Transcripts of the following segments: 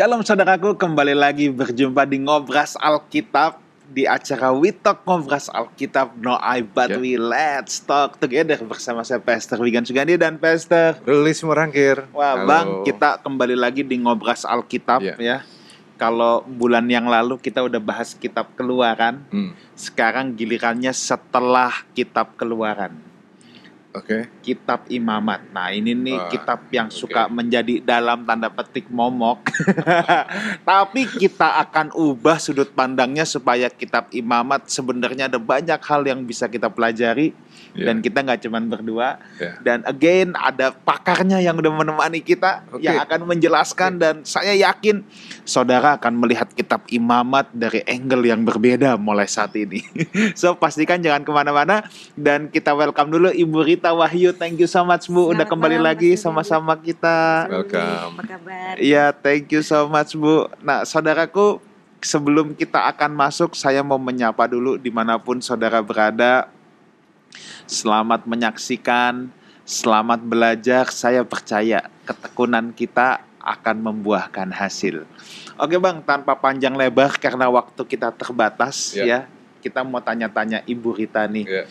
Shalom saudaraku, kembali lagi berjumpa di Ngobras Alkitab di acara We Talk Ngobras Alkitab No I But Ya. We Let's Talk Together bersama saya Pastor Wigan Sugandi dan Pastor Rilis Murangkir. Wah Halo. Bang, kita kembali lagi di Ngobras Alkitab Ya. ya Kalau bulan yang lalu kita udah bahas kitab keluaran Hmm, Sekarang gilirannya setelah kitab keluaran Oke. Kitab Imamat Nah ini nih Wah, kitab yang oke. suka menjadi dalam tanda petik momok Tapi kita akan ubah sudut pandangnya supaya kitab Imamat sebenarnya ada banyak hal yang bisa kita pelajari Ya. dan kita nggak cuman berdua Ya. dan again ada pakarnya yang udah menemani kita Oke. yang akan menjelaskan dan saya yakin saudara akan melihat kitab Imamat dari angle yang berbeda mulai saat ini. so pastikan jangan ke mana-mana dan kita welcome dulu Ibu Rita Wahyu. Thank you so much Bu udah Selamat kembali malam, lagi Mas sama-sama kita. Welcome. Apa kabar? Iya, thank you so much Bu. Nah, saudaraku, sebelum kita akan masuk, saya mau menyapa dulu di mana pun saudara berada. Selamat menyaksikan, selamat belajar. Saya percaya ketekunan kita akan membuahkan hasil. Oke Bang, tanpa panjang lebar karena waktu kita terbatas Ya. ya. Kita mau tanya-tanya Ibu Rita nih. Ya.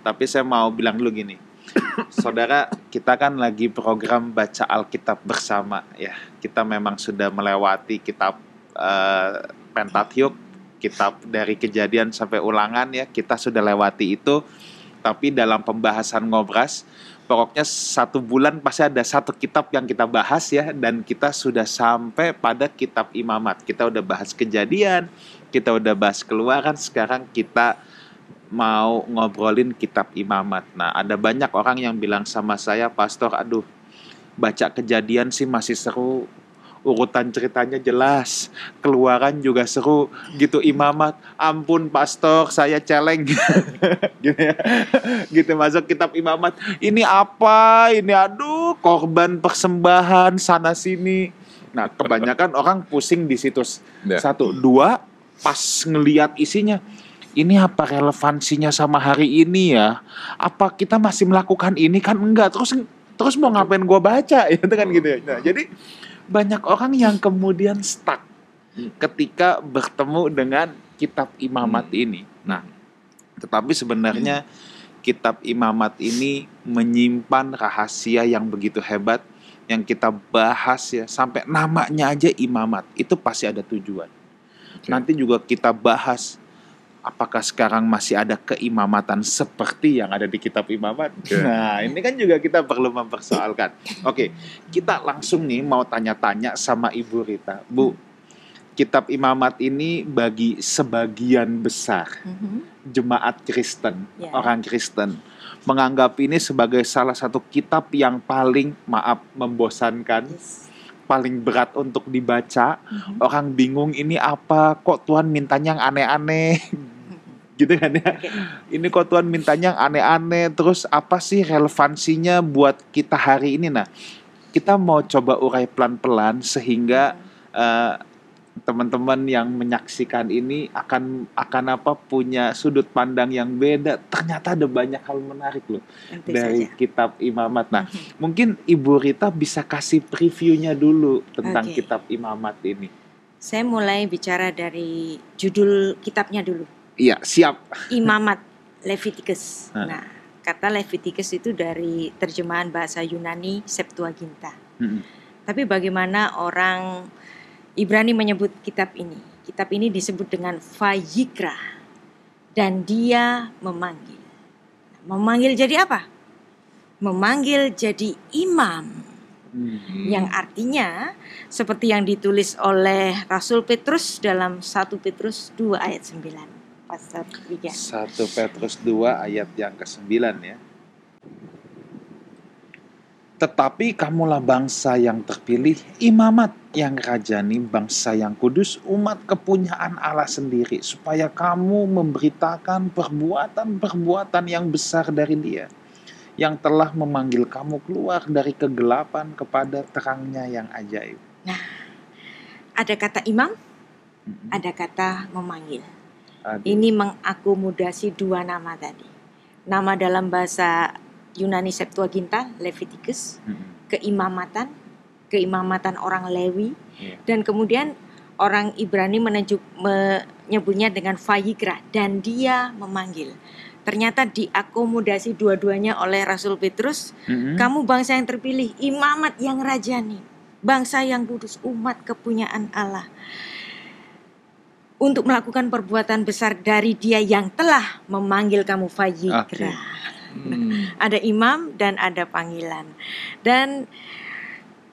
Tapi saya mau bilang dulu gini. Saudara, kita kan lagi program baca Alkitab bersama ya. Kita memang sudah melewati kitab eh, Pentatyuk, kitab dari kejadian sampai ulangan ya. Kita sudah lewati itu. Tapi dalam pembahasan ngobras, pokoknya satu bulan pasti ada satu kitab yang kita bahas ya. Dan kita sudah sampai pada kitab imamat. Kita udah bahas kejadian, kita udah bahas keluaran, sekarang kita mau ngobrolin kitab imamat. Nah, ada banyak orang yang bilang sama saya, Pastor, aduh, baca kejadian sih masih seru, urutan ceritanya jelas, keluaran juga seru, gitu imamat. Ampun, Pastor, saya celeng. gitu ya. Gitu masuk kitab imamat. Ini apa? Ini aduh, korban persembahan sana sini. Nah, kebanyakan orang pusing di situs Ya. satu, dua, pas ngeliat isinya, ini apa relevansinya sama hari ini ya? Apa kita masih melakukan ini kan enggak? Terus terus mau ngapain gua baca ya itu kan gitu ya. Nah, jadi banyak orang yang kemudian stuck ketika bertemu dengan kitab imamat ini. Nah, tetapi sebenarnya kitab imamat ini menyimpan rahasia yang begitu hebat yang kita bahas ya sampai namanya aja imamat itu pasti ada tujuan. Oke. Nanti juga kita bahas apakah sekarang masih ada keimamatan seperti yang ada di kitab imamat. Oke. Nah, ini kan juga kita perlu mempersoalkan. Oke, kita langsung nih mau tanya-tanya sama Ibu Rita. Bu, kitab imamat ini bagi sebagian besar Mhm. jemaat Kristen, Ya. orang Kristen menganggap ini sebagai salah satu kitab yang paling maaf membosankan, Yes. paling berat untuk dibaca. Mhm. Orang bingung ini apa? Kok Tuhan mintanya yang aneh-aneh? Gitu kan ya. Ini kok Tuhan mintanya yang aneh-aneh. Terus apa sih relevansinya buat kita hari ini? Nah, kita mau coba urai pelan-pelan sehingga eh, teman-teman yang menyaksikan ini akan akan apa punya sudut pandang yang beda. Ternyata ada banyak hal menarik loh Tentu dari saja. kitab Imamat. Nah, Mhm. mungkin Ibu Rita bisa kasih previewnya dulu tentang Oke. kitab Imamat ini. Saya mulai bicara dari judul kitabnya dulu. Iya, siap. Imamat Leviticus. Nah. Nah, kata Leviticus itu dari terjemahan bahasa Yunani Septuaginta. Mm-mm. Tapi bagaimana orang Ibrani menyebut kitab ini? Kitab ini disebut dengan Vayikra dan dia memanggil. Memanggil jadi apa? Memanggil jadi imam. Hmm. yang artinya seperti yang ditulis oleh Rasul Petrus dalam 1 Petrus 2 ayat 9 pasal 3. 1 Petrus 2 ayat yang ke-9 ya. Tetapi kamulah bangsa yang terpilih, imamat yang rajani, bangsa yang kudus, umat kepunyaan Allah sendiri, supaya kamu memberitakan perbuatan-perbuatan yang besar dari Dia, yang telah memanggil kamu keluar dari kegelapan kepada terangnya yang ajaib. Ada kata imam, ada kata memanggil. Ada. Ini mengakomodasi dua nama tadi. Nama dalam bahasa Yunani Septuaginta, Leviticus, Mm-mm. keimamatan, keimamatan orang Lewi, Iya. Dan kemudian orang Ibrani menunjuk, menyebutnya dengan Vayikra dan dia memanggil. Ternyata diakomodasi dua-duanya oleh Rasul Petrus Mm-mm. kamu bangsa yang terpilih, imamat yang rajani, bangsa yang kudus, umat kepunyaan Allah. Untuk melakukan perbuatan besar dari dia yang telah memanggil kamu Fajikra. Oke. Hmm. Ada imam dan ada panggilan. Dan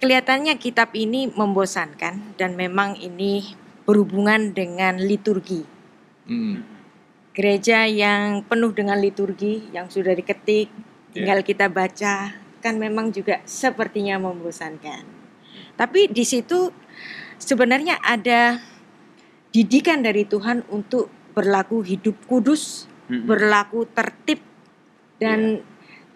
kelihatannya kitab ini membosankan dan memang ini berhubungan dengan liturgi. Hmm. Gereja yang penuh dengan liturgi yang sudah diketik, tinggal kita baca, kan memang juga sepertinya membosankan. Tapi di situ sebenarnya ada didikan dari Tuhan untuk berlaku hidup kudus, Mm-mm. berlaku tertib dan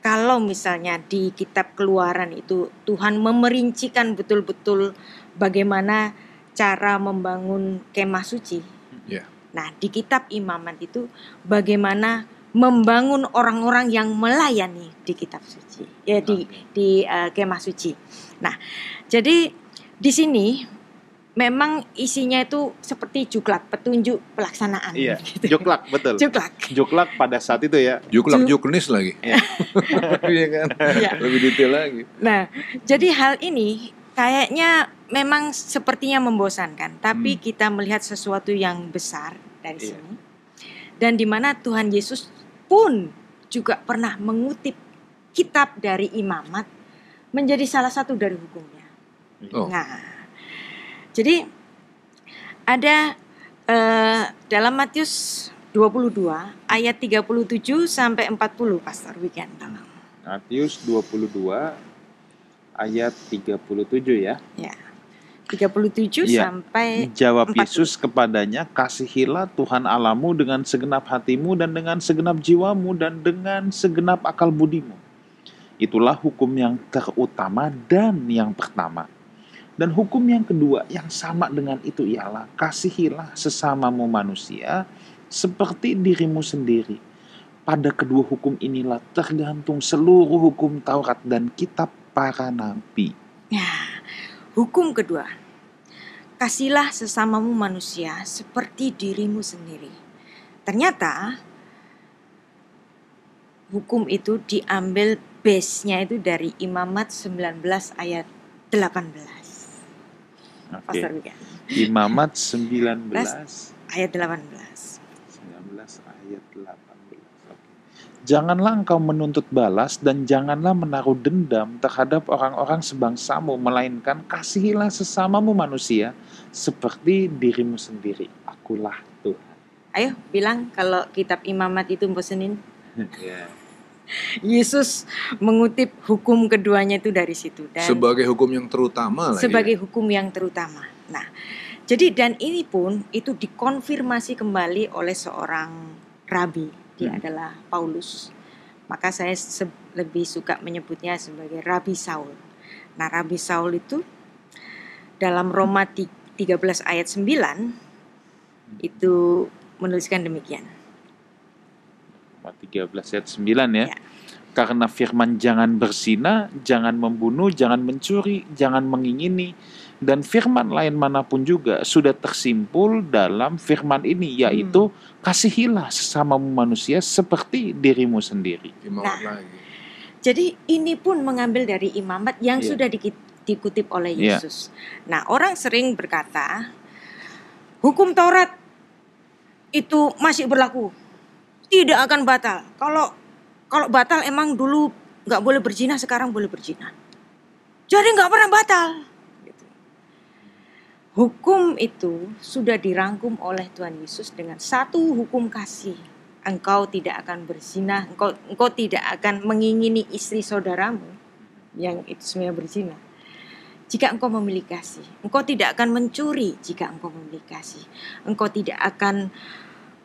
kalau misalnya di kitab Keluaran itu Tuhan memerincikan betul-betul bagaimana cara membangun kemah suci. Ya. Nah, di kitab Imamat itu bagaimana membangun orang-orang yang melayani di kitab suci. Ya di di eh, kemah suci. Nah, jadi di sini memang isinya itu seperti juklak, petunjuk pelaksanaan. Iya, gitu. juklak betul. Juklak. Juklak pada saat itu ya. Juklak Ju- juknis lagi. Iya. Iya kan? Iya. Lebih detail lagi. Nah, jadi hal ini kayaknya memang sepertinya membosankan, tapi Hmm. kita melihat sesuatu yang besar dari Iya. sini. Dan di mana Tuhan Yesus pun juga pernah mengutip kitab dari imamat menjadi salah satu dari hukumnya. Oh. Nah, jadi ada eh, dalam Matius 22 ayat 37 sampai 40 Pastor Weekend tolong. Matius 22 ayat 37 ya. 37 Iya. sampai Jawab 40. Yesus kepadanya, kasihilah Tuhan Allahmu dengan segenap hatimu dan dengan segenap jiwamu dan dengan segenap akal budimu. Itulah hukum yang terutama dan yang pertama. Dan hukum yang kedua yang sama dengan itu ialah kasihilah sesamamu manusia seperti dirimu sendiri. Pada kedua hukum inilah tergantung seluruh hukum Taurat dan kitab para nabi. ya, hukum kedua. Kasihlah sesamamu manusia seperti dirimu sendiri. Ternyata hukum itu diambil base-nya itu dari Imamat 19 ayat 18. Oke. Pastor. Imamat 19 Ayat 18. 19 ayat 18. Oke. Janganlah engkau menuntut balas dan janganlah menaruh dendam terhadap orang-orang sebangsamu, melainkan kasihilah sesamamu manusia seperti dirimu sendiri. Akulah Tuhan. Ayo bilang kalau kitab Imamat itu bosenin. Ya. Yesus mengutip hukum keduanya itu dari situ dan Sebagai hukum yang terutama lagi. sebagai hukum yang terutama. Nah, jadi dan ini pun itu dikonfirmasi kembali oleh seorang rabi. Dia Hmm. adalah Paulus. Maka saya lebih suka menyebutnya sebagai Rabi Saul. Nah, Rabi Saul itu dalam Roma ti- 13 ayat 9 itu menuliskan demikian. 13 ayat 9 ya. Ya. Karena firman jangan bersina, jangan membunuh, jangan mencuri, jangan mengingini, dan firman lain mana pun juga sudah tersimpul dalam firman ini, yaitu kasihilah sesamamu manusia seperti dirimu sendiri. Nah. Jadi ini pun mengambil dari imamat yang Iya. sudah diki- dikutip oleh Iya. Yesus. Nah, orang sering berkata, hukum Taurat itu masih berlaku, tidak akan batal. Kalau kalau batal emang dulu nggak boleh berzina, sekarang boleh berzina. Jadi nggak pernah batal. Hukum itu sudah dirangkum oleh Tuhan Yesus dengan satu hukum kasih engkau tidak akan berzina, engkau engkau tidak akan mengingini istri saudaramu yang itu sebenarnya berzina. Jika engkau memiliki kasih, engkau tidak akan mencuri jika engkau memiliki kasih. Engkau tidak akan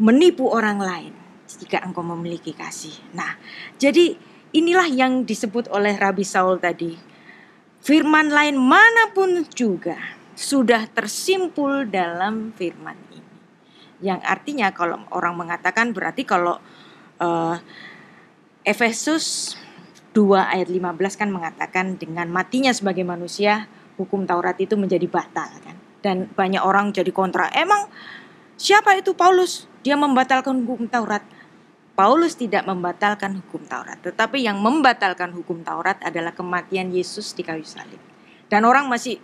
menipu orang lain jika engkau memiliki kasih. Nah, jadi inilah yang disebut oleh Rabi Saul tadi. Firman lain mana pun juga sudah tersimpul dalam firman ini. Yang artinya kalau orang mengatakan berarti kalau eh, Efesus 2 ayat 15 kan mengatakan dengan matinya sebagai manusia hukum Taurat itu menjadi batal kan. Dan banyak orang jadi kontra. Emang siapa itu Paulus? Dia membatalkan hukum Taurat. Paulus tidak membatalkan hukum Taurat, tetapi yang membatalkan hukum Taurat adalah kematian Yesus di kayu salib. Dan orang masih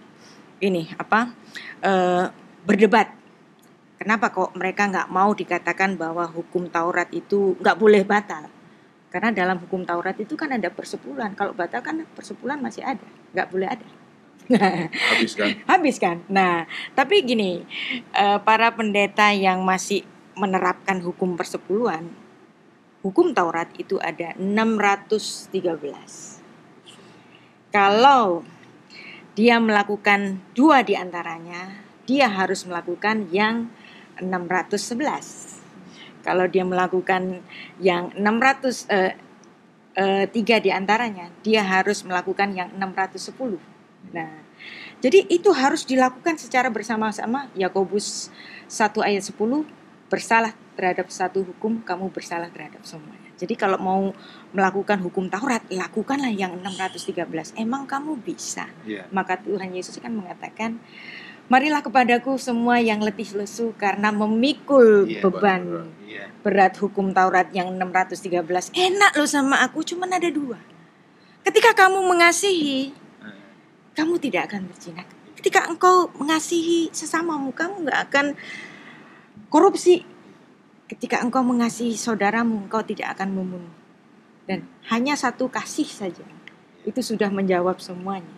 ini apa eh, berdebat. Kenapa kok mereka nggak mau dikatakan bahwa hukum Taurat itu nggak boleh batal? Karena dalam hukum Taurat itu kan ada persepuluhan. Kalau batal kan persepuluhan masih ada, nggak boleh ada. Habis kan? Habis kan. Nah, tapi gini, eh, para pendeta yang masih menerapkan hukum persepuluhan, hukum Taurat itu ada 613. Kalau dia melakukan dua di antaranya, dia harus melakukan yang 611. Kalau dia melakukan yang 600 eh, eh, tiga di antaranya, dia harus melakukan yang 610. Nah, jadi itu harus dilakukan secara bersama-sama. Yakobus 1 ayat 10 bersalah terhadap satu hukum, kamu bersalah terhadap semuanya. Jadi kalau mau melakukan hukum Taurat, lakukanlah yang 613. Emang kamu bisa? Iya. Maka Tuhan Yesus kan mengatakan, Marilah kepadaku semua yang letih lesu karena memikul Iya, beban benar. Iya. berat hukum Taurat yang 613. Enak loh sama aku, cuman ada dua. Ketika kamu mengasihi, Eh, kamu tidak akan berzina. Ketika engkau mengasihi sesamamu, kamu nggak akan korupsi. Ketika engkau mengasihi saudaramu, engkau tidak akan membunuh. Dan hanya satu kasih saja, itu sudah menjawab semuanya.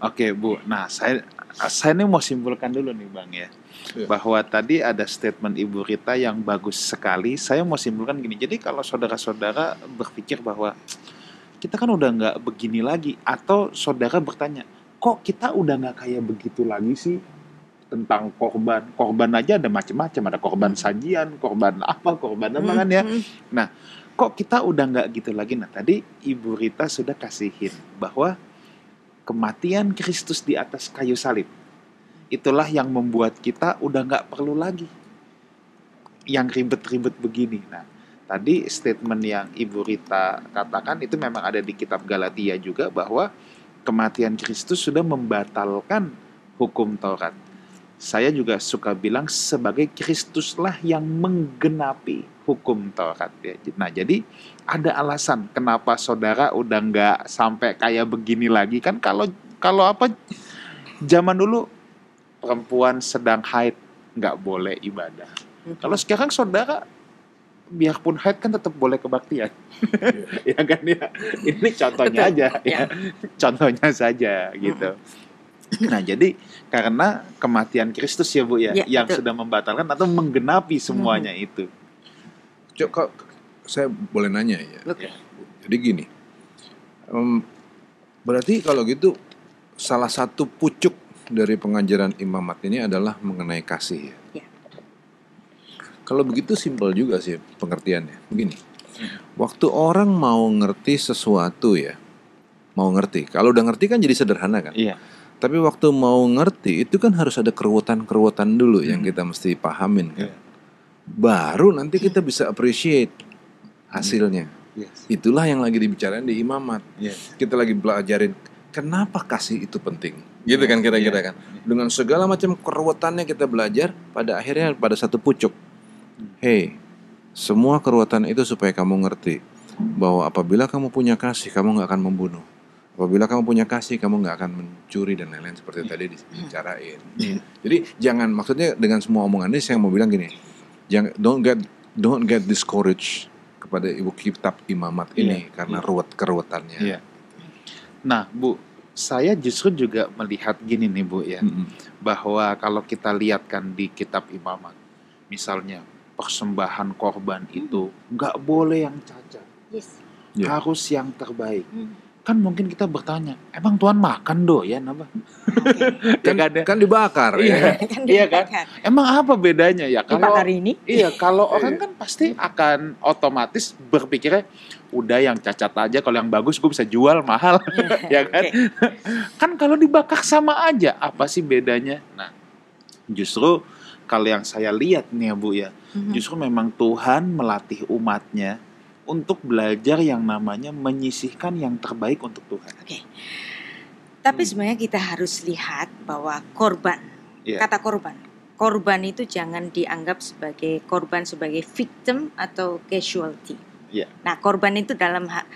Oke Bu, nah saya saya ini mau simpulkan dulu nih Bang ya, Iya. bahwa tadi ada statement Ibu Rita yang bagus sekali. Saya mau simpulkan gini, jadi kalau saudara-saudara berpikir bahwa kita kan udah nggak begini lagi, atau saudara bertanya, kok kita udah nggak kayak begitu lagi sih tentang korban, korban aja ada macam-macam, ada korban sajian, korban apa, korban apa kan ya. Hmm, kok kita udah nggak gitu lagi? Nah tadi ibu Rita sudah kasihin bahwa kematian Kristus di atas kayu salib itulah yang membuat kita udah nggak perlu lagi yang ribet-ribet begini. Nah tadi statement yang ibu Rita katakan itu memang ada di kitab Galatia juga bahwa kematian Kristus sudah membatalkan hukum Taurat saya juga suka bilang sebagai Kristuslah yang menggenapi hukum Taurat ya. Nah jadi ada alasan kenapa saudara udah nggak sampai kayak begini lagi kan kalau kalau apa zaman dulu perempuan sedang haid nggak boleh ibadah. Kalau sekarang saudara biarpun haid kan tetap boleh kebaktian, ya kan ya. Ini contohnya aja, ya. Ya. contohnya saja gitu. Nah jadi karena kematian Kristus ya bu ya, Ya, yang betul. sudah membatalkan atau menggenapi semuanya itu. Cok, kok saya boleh nanya ya? Oke. Jadi gini, em, berarti kalau gitu salah satu pucuk dari pengajaran imamat ini adalah mengenai kasih ya? Ya. Kalau begitu simpel juga sih pengertiannya. Begini, waktu orang mau ngerti sesuatu ya, mau ngerti. Kalau udah ngerti kan jadi sederhana kan. Iya. Tapi waktu mau ngerti itu kan harus ada keruwetan-keruwetan dulu yang Hmm. kita mesti pahamin kan. Iya. Baru nanti kita bisa appreciate hasilnya. Yes. Itulah yang lagi dibicarain di imamat. Yes. Kita lagi belajarin kenapa kasih itu penting. Gitu kan kira-kira Iya. kan. Dengan segala macam keruwetannya kita belajar pada akhirnya pada satu pucuk. Hei, semua keruwetan itu supaya kamu ngerti bahwa apabila kamu punya kasih, kamu nggak akan membunuh. Apabila kamu punya kasih, kamu nggak akan mencuri dan lain-lain seperti tadi dibicarain. Iya. Jadi jangan maksudnya dengan semua omongan ini saya mau bilang gini, jangan don't get don't get discouraged kepada ibu kitab imamat ini Iya, karena iya. ruwet keruwetannya. Iya. Nah, Bu, saya justru juga melihat gini nih, Bu ya, Mm-mm. bahwa kalau kita lihat kan di kitab imamat, misalnya persembahan korban itu nggak boleh yang cacat, Yes. Iya. harus yang terbaik. Hmm. Kan mungkin kita bertanya, emang Tuhan makan doyan apa? Oke. Ya kan, ya? Kan dibakar Iya. ya. kan Iya kan? dibakar. Emang apa bedanya ya? Kalau hari ini. Iya, kalau Iya. orang kan pasti akan otomatis berpikirnya udah yang cacat aja, kalau yang bagus gue bisa jual mahal, ya kan? Oke. Kan kalau dibakar sama aja, apa sih bedanya? Nah, justru kalau yang saya lihat nih ya Bu ya, Mhm. justru memang Tuhan melatih umatnya untuk belajar yang namanya menyisihkan yang terbaik untuk Tuhan. Oke. Tapi sebenarnya kita harus lihat bahwa korban, Iya. kata korban, korban itu jangan dianggap sebagai korban sebagai victim atau casualty. Iya. Nah, korban itu dalam ha-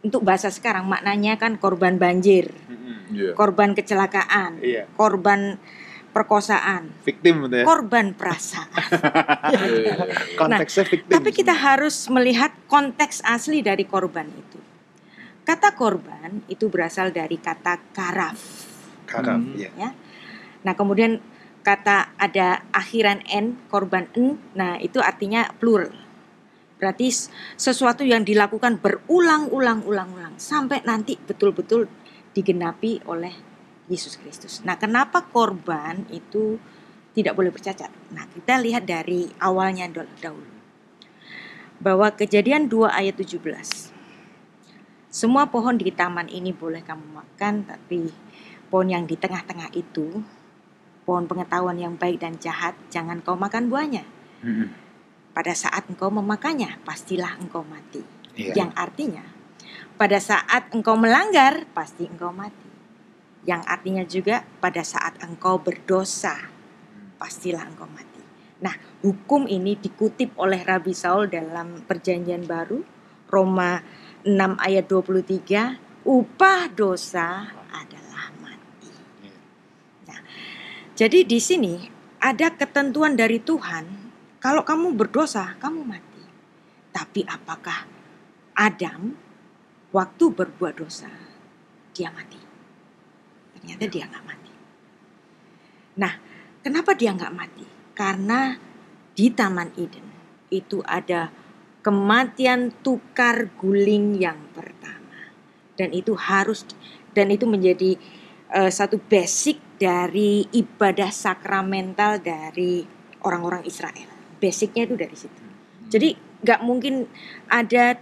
untuk bahasa sekarang maknanya kan korban banjir, Mm-mm. Iya. korban kecelakaan, Iya. korban perkosaan, Victim ya. korban perasaan. Iya. Konteksnya victim. Tapi kita harus melihat konteks asli dari korban itu. Kata korban itu berasal dari kata karaf. Karam, Hmm. iya. ya. Nah, kemudian kata ada akhiran n, korban n, nah itu artinya plural. Berarti sesuatu yang dilakukan berulang-ulang-ulang-ulang sampai nanti betul-betul digenapi oleh Yesus Kristus. Nah, kenapa korban itu tidak boleh bercacat? Nah, kita lihat dari awalnya dahulu. Bahwa kejadian 2 ayat 17. Semua pohon di taman ini boleh kamu makan, tapi pohon yang di tengah-tengah itu, pohon pengetahuan yang baik dan jahat, jangan kau makan buahnya. Pada saat engkau memakannya, pastilah engkau mati. Iya. Yang artinya, pada saat engkau melanggar, pasti engkau mati. Yang artinya juga, pada saat engkau berdosa, pastilah engkau mati. Nah, hukum ini dikutip oleh Rabi Saul dalam Perjanjian Baru, Roma 6 ayat 23, upah dosa adalah mati. Nah, jadi di sini ada ketentuan dari Tuhan, kalau kamu berdosa, kamu mati. Tapi apakah Adam waktu berbuat dosa, dia mati? Ternyata dia nggak mati. Nah, kenapa dia nggak mati? Karena di Taman Eden itu ada kematian tukar guling yang pertama dan itu harus dan itu menjadi eh, satu basic dari ibadah sakramental dari orang-orang Israel. Basicnya itu dari situ. Jadi nggak mungkin ada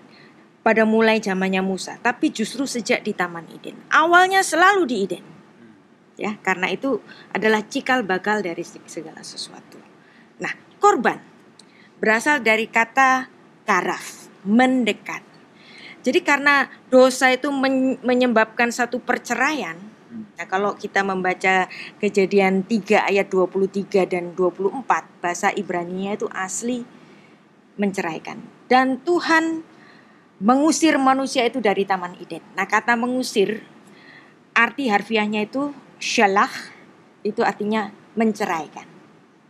pada mulai zamannya Musa, tapi justru sejak di Taman Eden. Awalnya selalu di Eden. Ya, karena itu adalah cikal bakal dari segala sesuatu. Nah, korban berasal dari kata karaf, mendekat. Jadi karena dosa itu men- menyebabkan satu perceraian. Nah, kalau kita membaca Kejadian 3 ayat 23 dan 24, bahasa Ibrani-nya itu asli menceraikan. Dan Tuhan mengusir manusia itu dari Taman Eden. Nah, kata mengusir arti harfiahnya itu syalah itu artinya menceraikan.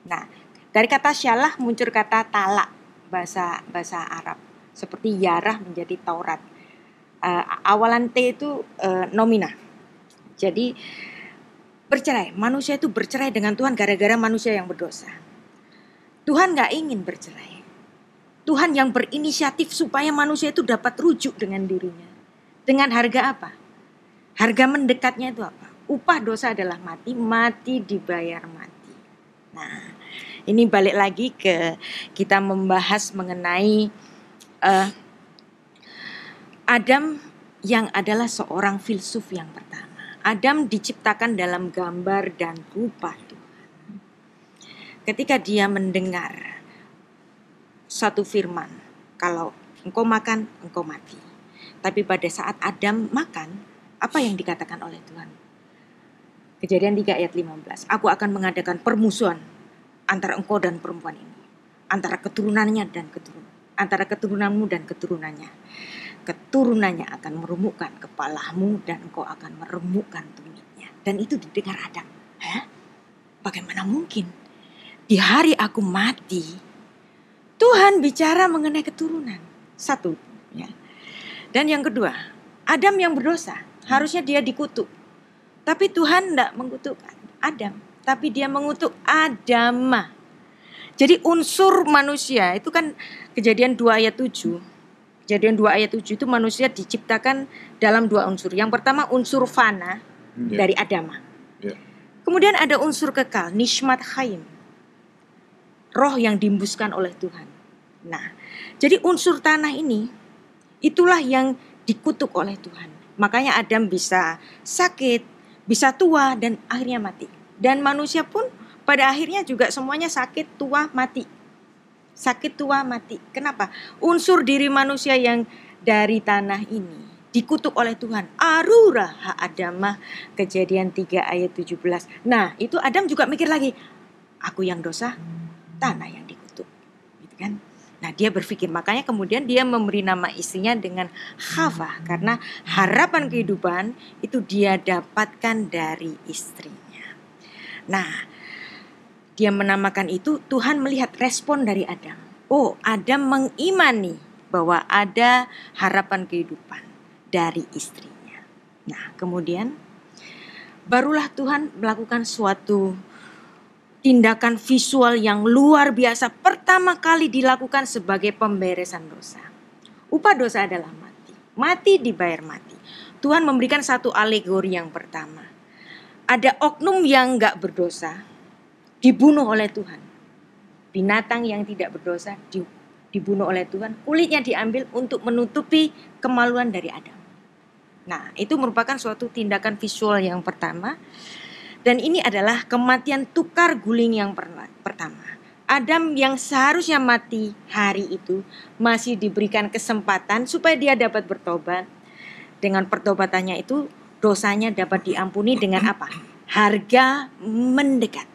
Nah, dari kata syalah muncul kata talak bahasa bahasa Arab seperti yarah menjadi Taurat. Eh, awalan T itu eh, nomina. Jadi bercerai, manusia itu bercerai dengan Tuhan gara-gara manusia yang berdosa. Tuhan nggak ingin bercerai. Tuhan yang berinisiatif supaya manusia itu dapat rujuk dengan dirinya. Dengan harga apa? Harga mendekatnya itu apa? Upah dosa adalah mati, mati dibayar mati. Nah, ini balik lagi ke kita membahas mengenai eh, Adam yang adalah seorang filsuf yang pertama. Adam diciptakan dalam gambar dan rupa Tuhan. Ketika dia mendengar satu firman, kalau engkau makan, engkau mati. Tapi pada saat Adam makan, apa yang dikatakan oleh Tuhan? Kejadian 3 ayat 15. Aku akan mengadakan permusuhan antara engkau dan perempuan ini. Antara keturunannya dan keturunan. Antara keturunanmu dan keturunannya. Keturunannya akan meremukkan kepalamu dan engkau akan meremukkan tumitnya. Dan itu didengar Adam. Hah? Bagaimana mungkin? Di hari aku mati, Tuhan bicara mengenai keturunan. Satu. Ya. Dan yang kedua, Adam yang berdosa. Harusnya dia dikutuk. Tapi Tuhan tidak mengutuk Adam. Tapi dia mengutuk Adam. Jadi unsur manusia itu kan kejadian 2 ayat 7. Kejadian 2 ayat 7 itu manusia diciptakan dalam dua unsur. Yang pertama unsur fana Ya. dari Adama. Ya. Kemudian ada unsur kekal, nishmat haim. Roh yang diembuskan oleh Tuhan. Nah, jadi unsur tanah ini itulah yang dikutuk oleh Tuhan. Makanya Adam bisa sakit, bisa tua dan akhirnya mati. Dan manusia pun pada akhirnya juga semuanya sakit, tua, mati. Sakit, tua, mati. Kenapa? Unsur diri manusia yang dari tanah ini dikutuk oleh Tuhan. Arura ha Adamah kejadian 3 ayat 17. Nah itu Adam juga mikir lagi. Aku yang dosa, tanah yang dikutuk. Gitu kan. Nah dia berpikir makanya kemudian dia memberi nama istrinya dengan Hawa karena harapan kehidupan itu dia dapatkan dari istrinya. Nah dia menamakan itu Tuhan melihat respon dari Adam. Oh Adam mengimani bahwa ada harapan kehidupan dari istrinya. Nah kemudian barulah Tuhan melakukan suatu tindakan visual yang luar biasa pertama kali dilakukan sebagai pemberesan dosa. Upah dosa adalah mati. Mati dibayar mati. Tuhan memberikan satu alegori yang pertama. Ada oknum yang nggak berdosa dibunuh oleh Tuhan. Binatang yang tidak berdosa dibunuh oleh Tuhan. Kulitnya diambil untuk menutupi kemaluan dari Adam. Nah, itu merupakan suatu tindakan visual yang pertama. Dan ini adalah kematian tukar guling yang pertama. Adam yang seharusnya mati hari itu masih diberikan kesempatan supaya dia dapat bertobat. Dengan pertobatannya itu dosanya dapat diampuni dengan apa? Harga mendekat.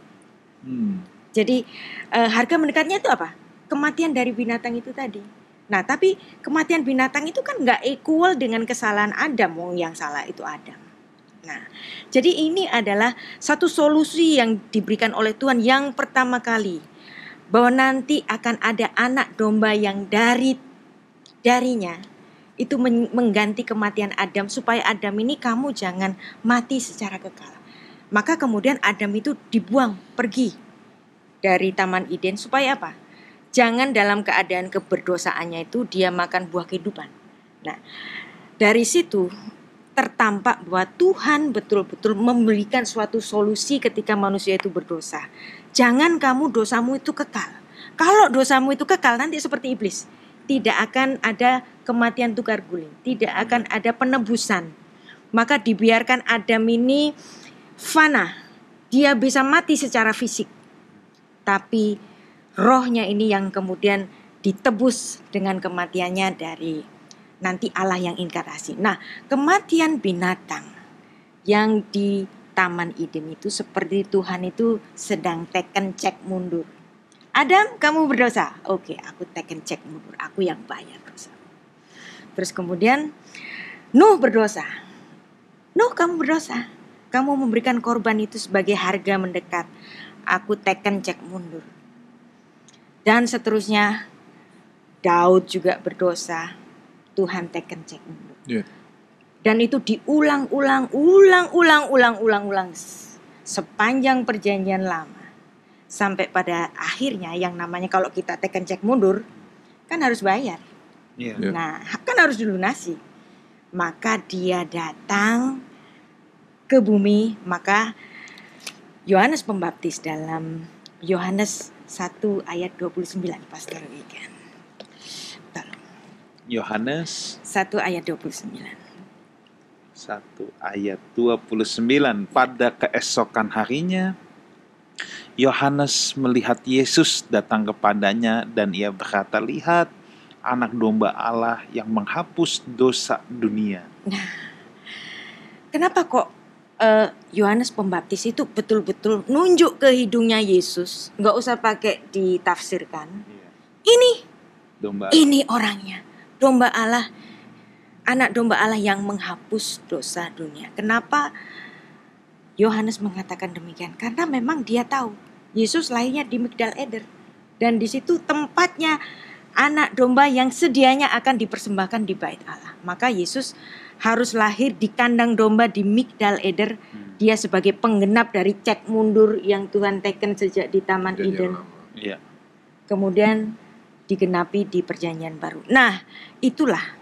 Hmm. Jadi eh, harga mendekatnya itu apa? Kematian dari binatang itu tadi. Nah tapi kematian binatang itu kan nggak equal dengan kesalahan Adam. Wong yang salah itu Adam. Nah, jadi ini adalah satu solusi yang diberikan oleh Tuhan yang pertama kali bahwa nanti akan ada anak domba yang dari darinya itu mengganti kematian Adam supaya Adam ini kamu jangan mati secara kekal. Maka kemudian Adam itu dibuang pergi dari Taman Eden supaya apa? Jangan dalam keadaan keberdosaannya itu dia makan buah kehidupan. Nah, dari situ tertampak bahwa Tuhan betul-betul memberikan suatu solusi ketika manusia itu berdosa. Jangan kamu dosamu itu kekal. Kalau dosamu itu kekal nanti seperti iblis. Tidak akan ada kematian tukar guling, tidak akan ada penebusan. Maka dibiarkan Adam ini fana. Dia bisa mati secara fisik. Tapi rohnya ini yang kemudian ditebus dengan kematiannya dari nanti Allah yang inkarnasi. Nah, kematian binatang yang di Taman Eden itu seperti Tuhan itu sedang teken cek mundur. Adam, kamu berdosa. Oke, aku teken cek mundur. Aku yang bayar dosa. Terus kemudian Nuh berdosa. Nuh, kamu berdosa. Kamu memberikan korban itu sebagai harga mendekat. Aku teken cek mundur. Dan seterusnya Daud juga berdosa Tuhan taken check Yeah. Dan itu diulang-ulang, ulang-ulang, ulang-ulang, sepanjang perjanjian lama. Sampai pada akhirnya yang namanya kalau kita tekan cek mundur, kan harus bayar. Yeah. Yeah. Nah, kan harus dilunasi. Maka dia datang ke bumi, maka Yohanes Pembaptis dalam Yohanes 1 ayat 29 Pastor Wigan. Yohanes 1 ayat 29. 1 ayat 29 pada keesokan harinya Yohanes melihat Yesus datang kepadanya dan ia berkata, "Lihat, anak domba Allah yang menghapus dosa dunia." Nah, kenapa kok eh, Yohanes uh, Pembaptis itu betul-betul nunjuk ke hidungnya Yesus, nggak usah pakai ditafsirkan. Iya. Ini domba. Ini orangnya domba Allah, anak domba Allah yang menghapus dosa dunia. Kenapa Yohanes mengatakan demikian? Karena memang dia tahu Yesus lahirnya di Migdal Eder dan di situ tempatnya anak domba yang sedianya akan dipersembahkan di bait Allah. Maka Yesus harus lahir di kandang domba di Migdal Eder. Dia sebagai penggenap dari cek mundur yang Tuhan teken sejak di Taman Eden. Iya. Kemudian digenapi di perjanjian baru. Nah, itulah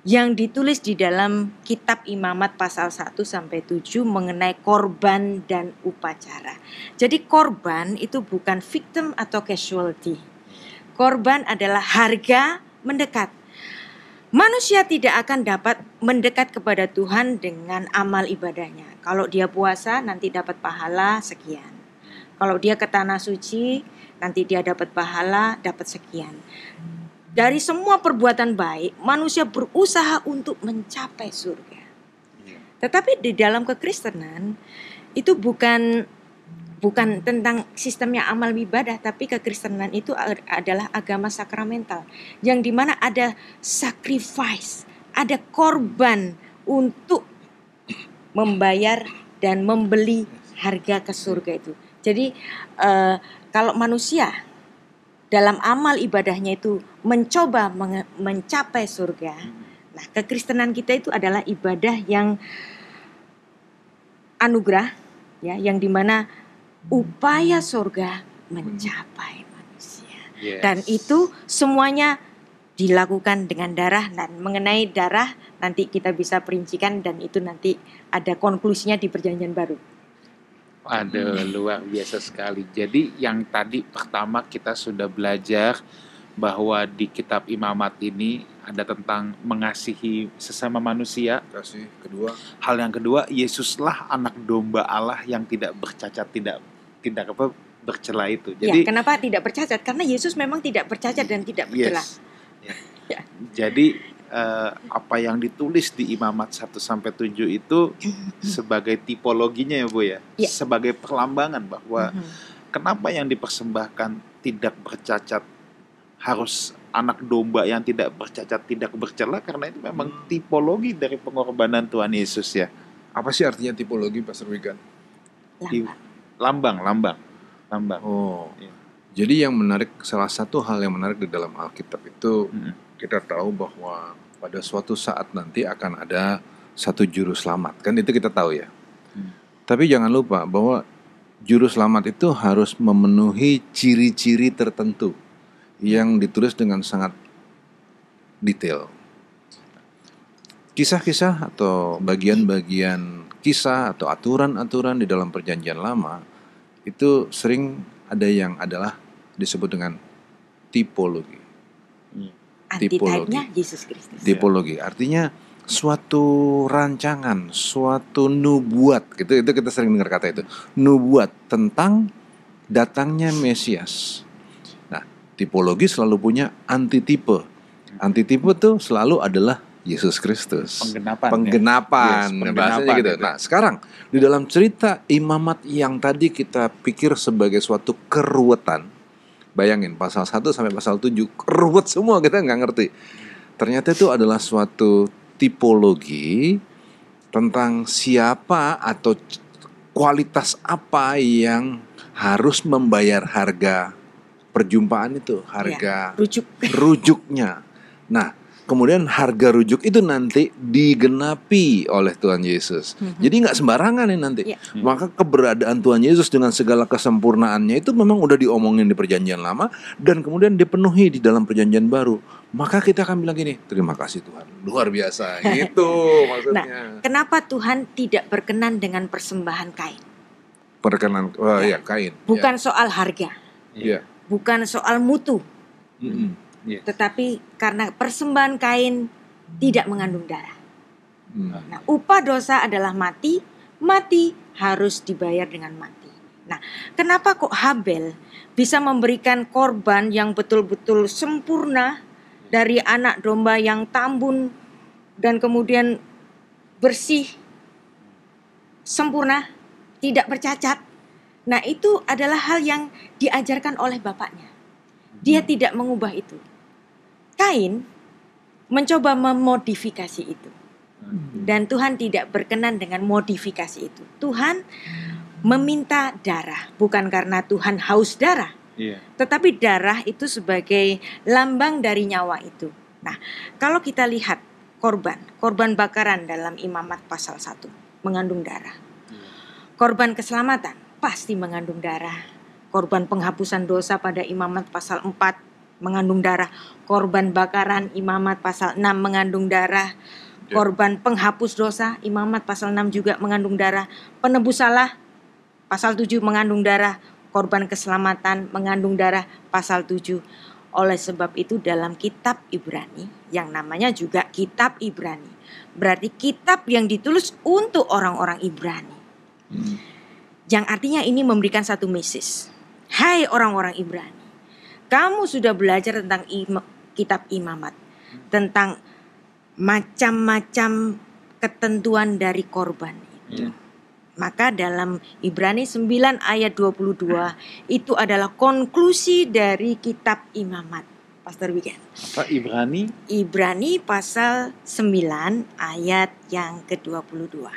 yang ditulis di dalam kitab Imamat pasal 1 sampai 7 mengenai korban dan upacara. Jadi korban itu bukan victim atau casualty. Korban adalah harga mendekat. Manusia tidak akan dapat mendekat kepada Tuhan dengan amal ibadahnya. Kalau dia puasa nanti dapat pahala sekian. Kalau dia ke tanah suci nanti dia dapat pahala, dapat sekian. dari semua perbuatan baik, manusia berusaha untuk mencapai surga. Iya. Tetapi di dalam kekristenan itu bukan bukan tentang sistemnya amal ibadah, tapi kekristenan itu adalah agama sakramental, yang di mana ada sacrifice, ada korban untuk membayar dan membeli harga ke surga itu. Jadi eh, kalau manusia dalam amal ibadahnya itu mencoba mencapai surga, nah kekristenan kita itu adalah ibadah yang anugerah, ya, yang di mana upaya surga mencapai manusia. Yes. Dan itu semuanya dilakukan dengan darah dan mengenai darah nanti kita bisa perincikan dan itu nanti ada konklusinya di perjanjian baru. Ada luar biasa sekali. Jadi yang tadi pertama kita sudah belajar bahwa di kitab Imamat ini ada tentang mengasihi sesama manusia. Kasih kedua. Hal yang kedua, Yesuslah anak domba Allah yang tidak bercacat, tidak tidak apa bercela itu. Jadi ya, kenapa tidak bercacat? Karena Yesus memang tidak bercacat dan tidak bercela. Yes. Ya. Ya. Jadi eh, apa yang ditulis di Imamat 1 sampai 7 itu sebagai tipologinya ya Bu ya. Ya. Sebagai perlambangan bahwa Mhm. kenapa yang dipersembahkan tidak bercacat harus anak domba yang tidak bercacat tidak bercela karena itu memang Hmm. tipologi dari pengorbanan Tuhan Yesus ya. Apa sih artinya tipologi Pastor Wigan? Lambang. Lambang, lambang, lambang. Oh. Iya. Jadi yang menarik salah satu hal yang menarik di dalam Alkitab itu Mm. Kita tahu bahwa pada suatu saat nanti akan ada satu juru selamat. Kan itu kita tahu ya. Hmm. Tapi jangan lupa bahwa juru selamat itu harus memenuhi ciri-ciri tertentu yang ditulis dengan sangat detail. Kisah-kisah atau bagian-bagian kisah atau aturan-aturan di dalam perjanjian lama itu sering ada yang adalah disebut dengan tipologi. Antitype-nya Yesus Kristus. Tipologi artinya suatu rancangan, suatu nubuat gitu itu kita sering dengar kata itu. Nubuat tentang datangnya Mesias. Nah, tipologi selalu punya antitipe. Antitipe tuh selalu adalah Yesus Kristus. Penggenapan. ya. Penggenapan, Yes, penggenapan bahasanya gitu. itu. Nah, sekarang di dalam cerita imamat yang tadi kita pikir sebagai suatu keruwetan, bayangin pasal 1 sampai pasal 7 keruwet semua kita nggak ngerti. Ternyata itu adalah suatu tipologi tentang siapa atau kualitas apa yang harus membayar harga perjumpaan itu, harga Rujuk. rujuknya. Nah, kemudian harga rujuk itu nanti digenapi oleh Tuhan Yesus. Mhm. Jadi nggak sembarangan nih nanti. Iya. Maka keberadaan Tuhan Yesus dengan segala kesempurnaannya itu memang udah diomongin di perjanjian lama dan kemudian dipenuhi di dalam perjanjian baru. Maka kita akan bilang gini, terima kasih Tuhan, luar biasa. Gitu maksudnya. Kenapa Tuhan tidak berkenan dengan persembahan kain? Perkenan, oh, Ya. ya kain. Bukan soal harga, Ya. bukan soal mutu, Ya. Mm-mm. tetapi karena persembahan kain tidak mengandung darah. Mm. Nah, upah dosa adalah mati, mati harus dibayar dengan mati. Nah, kenapa kok Habel bisa memberikan korban yang betul-betul sempurna dari anak domba yang tambun dan kemudian bersih, sempurna, tidak bercacat? Nah, itu adalah hal yang diajarkan oleh bapaknya. Dia tidak mengubah itu. Kain mencoba memodifikasi itu. Dan Tuhan tidak berkenan dengan modifikasi itu. Tuhan meminta darah, bukan karena Tuhan haus darah, Iya. tetapi darah itu sebagai lambang dari nyawa itu. Nah, kalau kita lihat korban, korban bakaran dalam Imamat pasal 1 mengandung darah. Korban keselamatan pasti mengandung darah. Korban penghapusan dosa pada Imamat pasal 4 mengandung darah. Korban bakaran Imamat pasal 6 mengandung darah. Ya. Korban penghapus dosa Imamat pasal 6 juga mengandung darah. Penebus salah pasal 7 mengandung darah. Korban keselamatan mengandung darah pasal 7. Oleh sebab itu dalam kitab Ibrani yang namanya juga kitab Ibrani. Berarti kitab yang ditulis untuk orang-orang Ibrani. Mm. Yang artinya ini memberikan satu message. Hai orang-orang Ibrani, kamu sudah belajar tentang im- kitab Imamat tentang macam-macam ketentuan dari korban. Iya. Maka dalam Ibrani 9 ayat 22 itu adalah konklusi dari kitab Imamat. Pastor Wigan. Apa Ibrani? Ibrani pasal 9 ayat yang ke-22.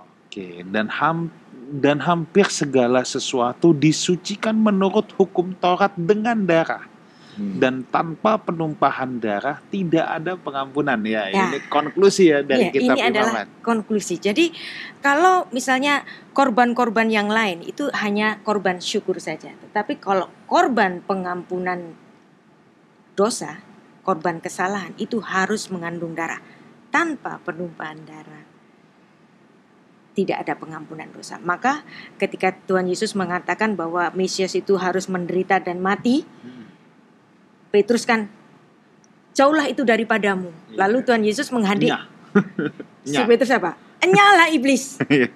Oke, dan ham dan hampir segala sesuatu disucikan menurut hukum Taurat dengan darah. Hmm. Dan tanpa penumpahan darah tidak ada pengampunan ya. Ya. Ini konklusi ya dari Ya, kitab ini adalah konklusi. Jadi kalau misalnya korban-korban yang lain itu hanya korban syukur saja. Tetapi kalau korban pengampunan dosa, korban kesalahan itu harus mengandung darah. Tanpa penumpahan darah tidak ada pengampunan dosa. Maka ketika Tuhan Yesus mengatakan bahwa Mesias itu harus menderita dan mati, Hmm. Petrus kan jauhlah itu daripadamu. Iya. Lalu Tuhan Yesus menghadik Nyah. Si. Petrus apa? Nyala iblis. Iya.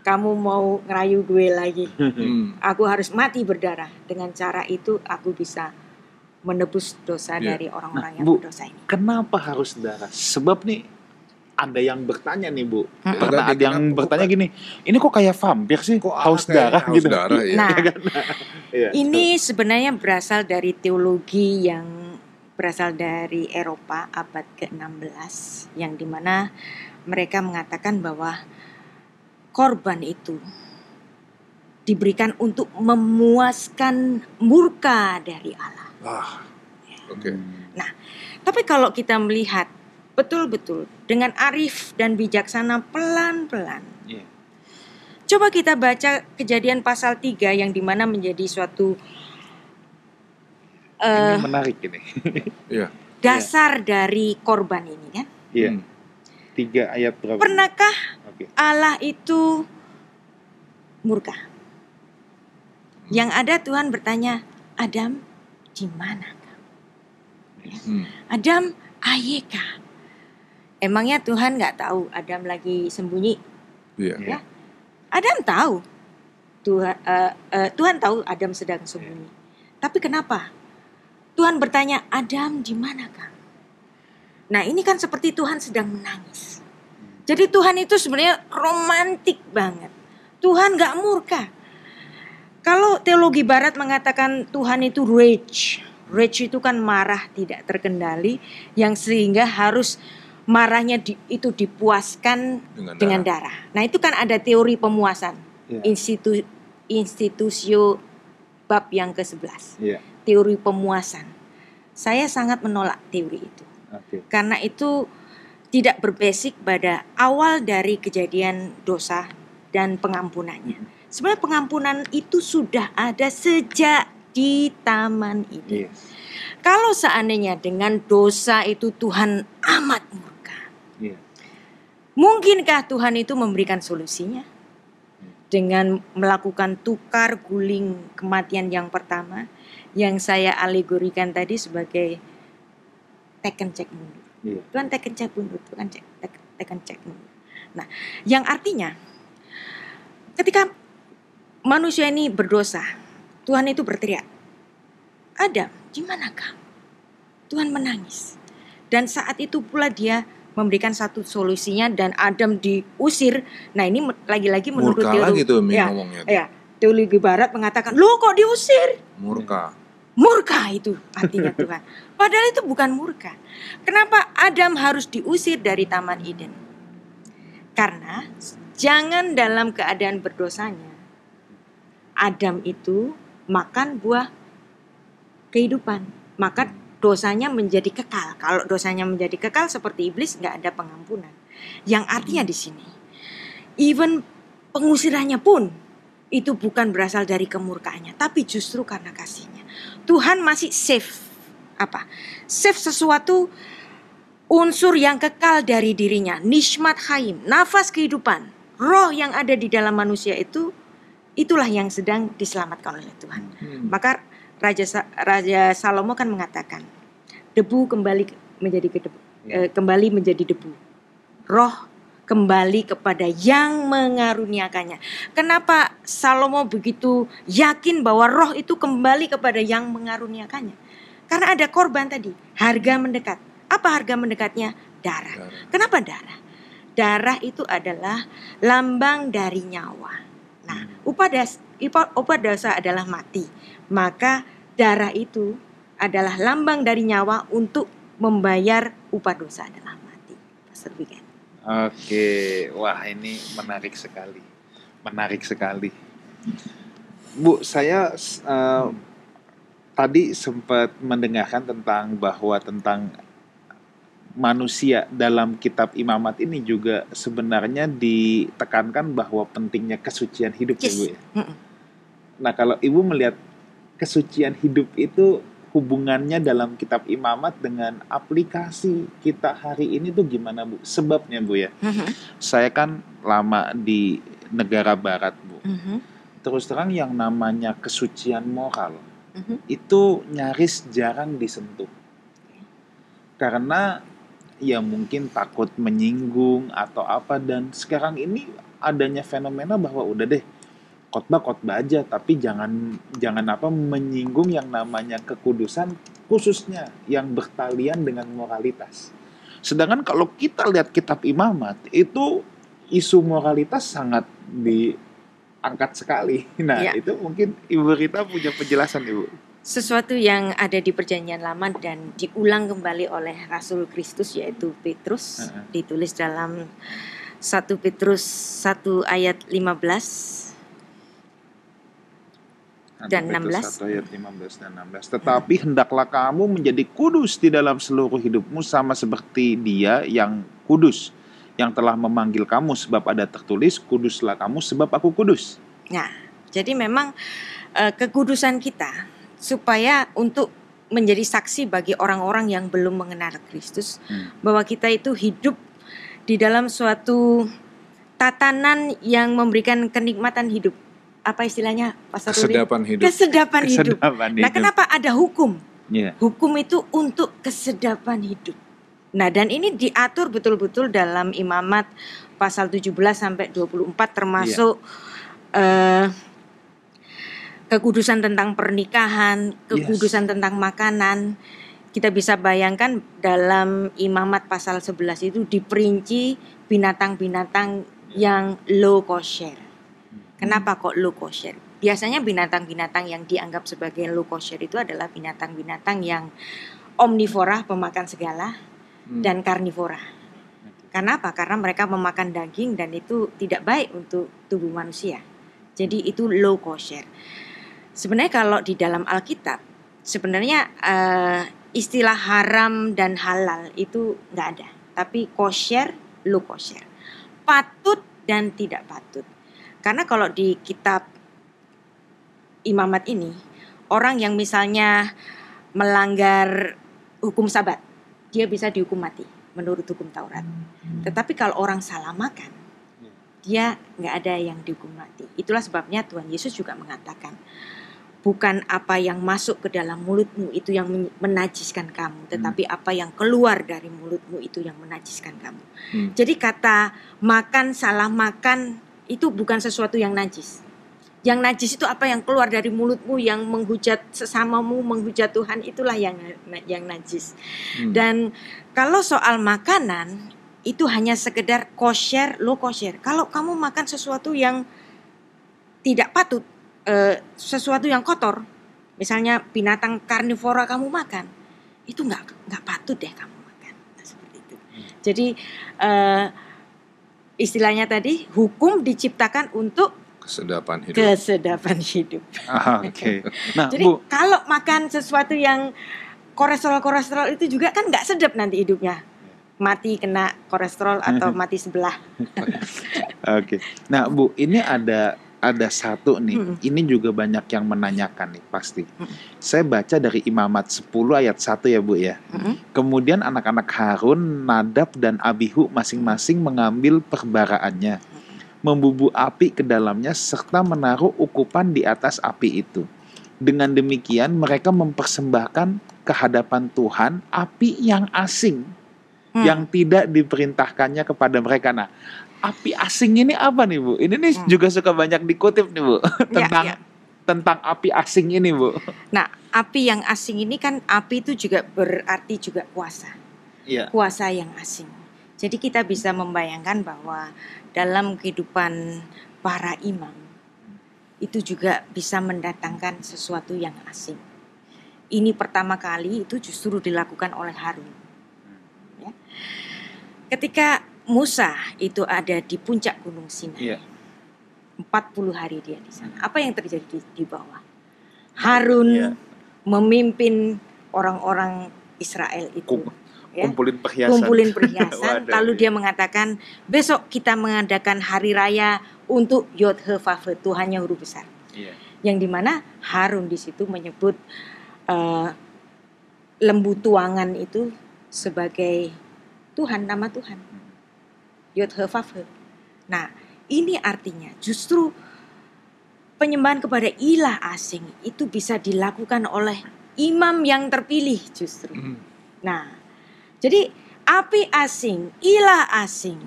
Kamu mau ngerayu gue lagi. Hmm. Aku harus mati berdarah. Dengan cara itu aku bisa menebus dosa Iya. dari orang-orang yang Nah, Bu. berdosa ini. Kenapa harus darah? Sebab nih ada yang bertanya nih Bu. Mm-mm. Pernah ada yang bertanya bukan? gini, ini kok kayak vampir sih? Kok haus kayak darah haus gitu? darah, ya. Nah, Iya. ini sebenarnya berasal dari teologi yang berasal dari Eropa abad ke-16 yang di mana mereka mengatakan bahwa korban itu diberikan untuk memuaskan murka dari Allah. Ah. Oke. Tapi kalau kita melihat betul-betul dengan arif dan bijaksana pelan-pelan. Iya. Coba kita baca kejadian pasal 3 yang di mana menjadi suatu eh, Ini menarik ini. Iya. dasar dari korban ini kan. Iya. Hmm. Tiga ayat berapa? Pernahkah Oke. Allah itu murka? Yang ada Tuhan bertanya, Adam di mana? Hmm. Adam ayeka. Emangnya Tuhan nggak tahu Adam lagi sembunyi? Iya. Iya. Adam tahu. Tuhan eh, eh, Tuhan tahu Adam sedang sembunyi. Tapi kenapa? Tuhan bertanya, Adam di manakah? Nah ini kan seperti Tuhan sedang menangis. Jadi Tuhan itu sebenarnya romantik banget. Tuhan nggak murka. Kalau teologi Barat mengatakan Tuhan itu rage, rage itu kan marah tidak terkendali, yang sehingga harus marahnya di- itu dipuaskan Dengan, dengan darah. darah. Nah itu kan ada teori pemuasan Iya. institu institusio bab yang ke-11 Iya. teori pemuasan. Saya sangat menolak teori itu Oke. karena itu tidak berbasic pada awal dari kejadian dosa dan pengampunannya. Sebenarnya pengampunan itu sudah ada sejak di Taman Eden. Iya. Kalau seandainya dengan dosa itu Tuhan amat Iya. Mungkinkah Tuhan itu memberikan solusinya dengan melakukan tukar guling kematian yang pertama yang saya alegorikan tadi sebagai tekan cek mundur. Iya. Tuhan tekan cek mundur, Tuhan cek tek- tekan cek mundur. Nah, yang artinya ketika manusia ini berdosa, Tuhan itu berteriak, Adam, di manakah? Tuhan menangis. Dan saat itu pula dia memberikan satu solusinya dan Adam diusir. Nah ini lagi-lagi menurut Murka teologi, lagi tuh ya, ngomongnya. ya, teologi Barat mengatakan, lo kok diusir? Murka. Murka itu artinya Tuhan. Padahal itu bukan murka. Kenapa Adam harus diusir dari Taman Eden? Karena jangan dalam keadaan berdosanya. Adam itu makan buah kehidupan. Maka dosanya menjadi kekal. Kalau dosanya menjadi kekal seperti iblis nggak ada pengampunan. Yang artinya di sini, even pengusirannya pun itu bukan berasal dari kemurkaannya, tapi justru karena kasihnya. Tuhan masih save apa? Save sesuatu unsur yang kekal dari dirinya, nishmat haim, nafas kehidupan, roh yang ada di dalam manusia itu itulah yang sedang diselamatkan oleh Tuhan. Hmm. Maka Raja Sa- Raja Salomo kan mengatakan, debu kembali ke- menjadi ke debu, Ya. eh, kembali menjadi debu. Roh kembali kepada yang mengaruniakannya. Kenapa Salomo begitu yakin bahwa roh itu kembali kepada yang mengaruniakannya? Karena ada korban tadi, harga mendekat. Apa harga mendekatnya? Darah. Darah. Kenapa darah? Darah itu adalah lambang dari nyawa. Nah, upah das, upah, upah dosa adalah mati. Maka darah itu adalah lambang dari nyawa untuk membayar upah dosa adalah mati. Pastor. Oke, wah ini menarik sekali, menarik sekali. Bu, saya eh, tadi sempat mendengarkan tentang bahwa tentang manusia dalam kitab imamat ini juga sebenarnya ditekankan bahwa pentingnya kesucian hidup ya Yes. Bu ya. Nah kalau ibu melihat kesucian hidup itu hubungannya dalam kitab imamat dengan aplikasi kita hari ini tuh gimana bu? Sebabnya bu ya, Mhm. saya kan lama di negara barat bu. Mhm. Terus terang yang namanya kesucian moral Mhm. itu nyaris jarang disentuh. Karena ya mungkin takut menyinggung atau apa dan sekarang ini adanya fenomena bahwa udah deh khotbah khotbah aja tapi jangan jangan apa menyinggung yang namanya kekudusan khususnya yang bertalian dengan moralitas. Sedangkan kalau kita lihat kitab imamat itu isu moralitas sangat diangkat sekali. Nah, Iya. itu mungkin Ibu Rita punya penjelasan, Ibu. Sesuatu yang ada di perjanjian lama dan diulang kembali oleh Rasul Kristus yaitu Petrus Heeh. ditulis dalam 1 Petrus 1 ayat 15 Dan 16. 1 ayat 15 dan 16. Tetapi hendaklah kamu menjadi kudus di dalam seluruh hidupmu sama seperti dia yang kudus yang telah memanggil kamu sebab ada tertulis kuduslah kamu sebab aku kudus. Nah, jadi memang eh, kekudusan kita supaya untuk menjadi saksi bagi orang-orang yang belum mengenal Kristus Hmm. bahwa kita itu hidup di dalam suatu tatanan yang memberikan kenikmatan hidup. Apa istilahnya, Pastor Ruli? Kesedapan hidup. Kesedapan hidup. Kesedapan Nah, hidup. kenapa ada hukum? Iya. Hukum itu untuk kesedapan hidup. Nah, dan ini diatur betul-betul dalam Imamat pasal 17 sampai 24 termasuk eh, kekudusan tentang pernikahan, kekudusan tentang makanan. Kita bisa bayangkan dalam Imamat pasal 11 itu diperinci binatang-binatang yang low kosher. Kenapa kok low kosher? Biasanya binatang-binatang yang dianggap sebagai low kosher itu adalah binatang-binatang yang omnivora, pemakan segala, Hmm. dan karnivora. Karena apa? Karena mereka memakan daging dan itu tidak baik untuk tubuh manusia. Jadi itu low kosher. Sebenarnya kalau di dalam Alkitab, sebenarnya eh, istilah haram dan halal itu nggak ada. Tapi kosher, low kosher. Patut dan tidak patut. Karena kalau di kitab imamat ini, orang yang misalnya melanggar hukum sabat, dia bisa dihukum mati menurut hukum Taurat. Tetapi kalau orang salah makan, dia nggak ada yang dihukum mati. Itulah sebabnya Tuhan Yesus juga mengatakan, bukan apa yang masuk ke dalam mulutmu itu yang men- menajiskan kamu, tetapi apa yang keluar dari mulutmu itu yang menajiskan kamu. Hmm. Jadi kata makan salah makan itu bukan sesuatu yang najis. Yang najis itu apa yang keluar dari mulutmu yang menghujat sesamamu, menghujat Tuhan itulah yang yang najis. Hmm. Dan kalau soal makanan itu hanya sekedar kosher, lo kosher. Kalau kamu makan sesuatu yang tidak patut, eh, sesuatu yang kotor, misalnya binatang karnivora kamu makan, itu nggak nggak patut deh kamu makan. Nah, seperti itu. Jadi eh, istilahnya tadi hukum diciptakan untuk Kesedapan hidup. kesedapan hidup. Ah, Oke. Nah, Jadi Bu, kalau makan sesuatu yang kolesterol-kolesterol itu juga kan nggak sedap nanti hidupnya. Mati kena kolesterol atau mati sebelah. Oke. Nah, Bu, ini ada ada satu nih. Mm-mm. Ini juga banyak yang menanyakan nih pasti. Mm-mm. Saya baca dari Imamat 10 ayat 1 ya, Bu ya. Mm-mm. Kemudian anak-anak Harun, Nadab dan Abihu masing-masing mengambil perbaraannya, membubu api ke dalamnya serta menaruh ukupan di atas api itu. Dengan demikian mereka mempersembahkan kehadapan Tuhan api yang asing Hmm. yang tidak diperintahkannya kepada mereka. Nah, api asing ini apa nih Bu? Ini nih Hmm. juga suka banyak dikutip nih Bu Ya, tentang ya. tentang api asing ini, Bu? Nah, api yang asing ini kan api itu juga berarti juga kuasa. Iya. Kuasa yang asing. Jadi kita bisa membayangkan bahwa dalam kehidupan para imam itu juga bisa mendatangkan sesuatu yang asing. Ini pertama kali itu justru dilakukan oleh Harun. Ya. Ketika Musa itu ada di puncak Gunung Sinai. Iya. 40 hari dia di sana. Apa yang terjadi di, di bawah? Harun Iya. memimpin orang-orang Israel itu. Kum- ya. Kumpulin perhiasan. kumpulin perhiasan lalu iya. dia mengatakan besok kita mengadakan hari raya untuk Yod He Vav He, Tuhannya huruf besar Iya. yang di mana Harun di situ menyebut eh, lembu tuangan itu sebagai Tuhan nama Tuhan Yod He Vav He. nah ini artinya justru penyembahan kepada ilah asing itu bisa dilakukan oleh imam yang terpilih justru Hmm. Nah, jadi api asing, ilah asing.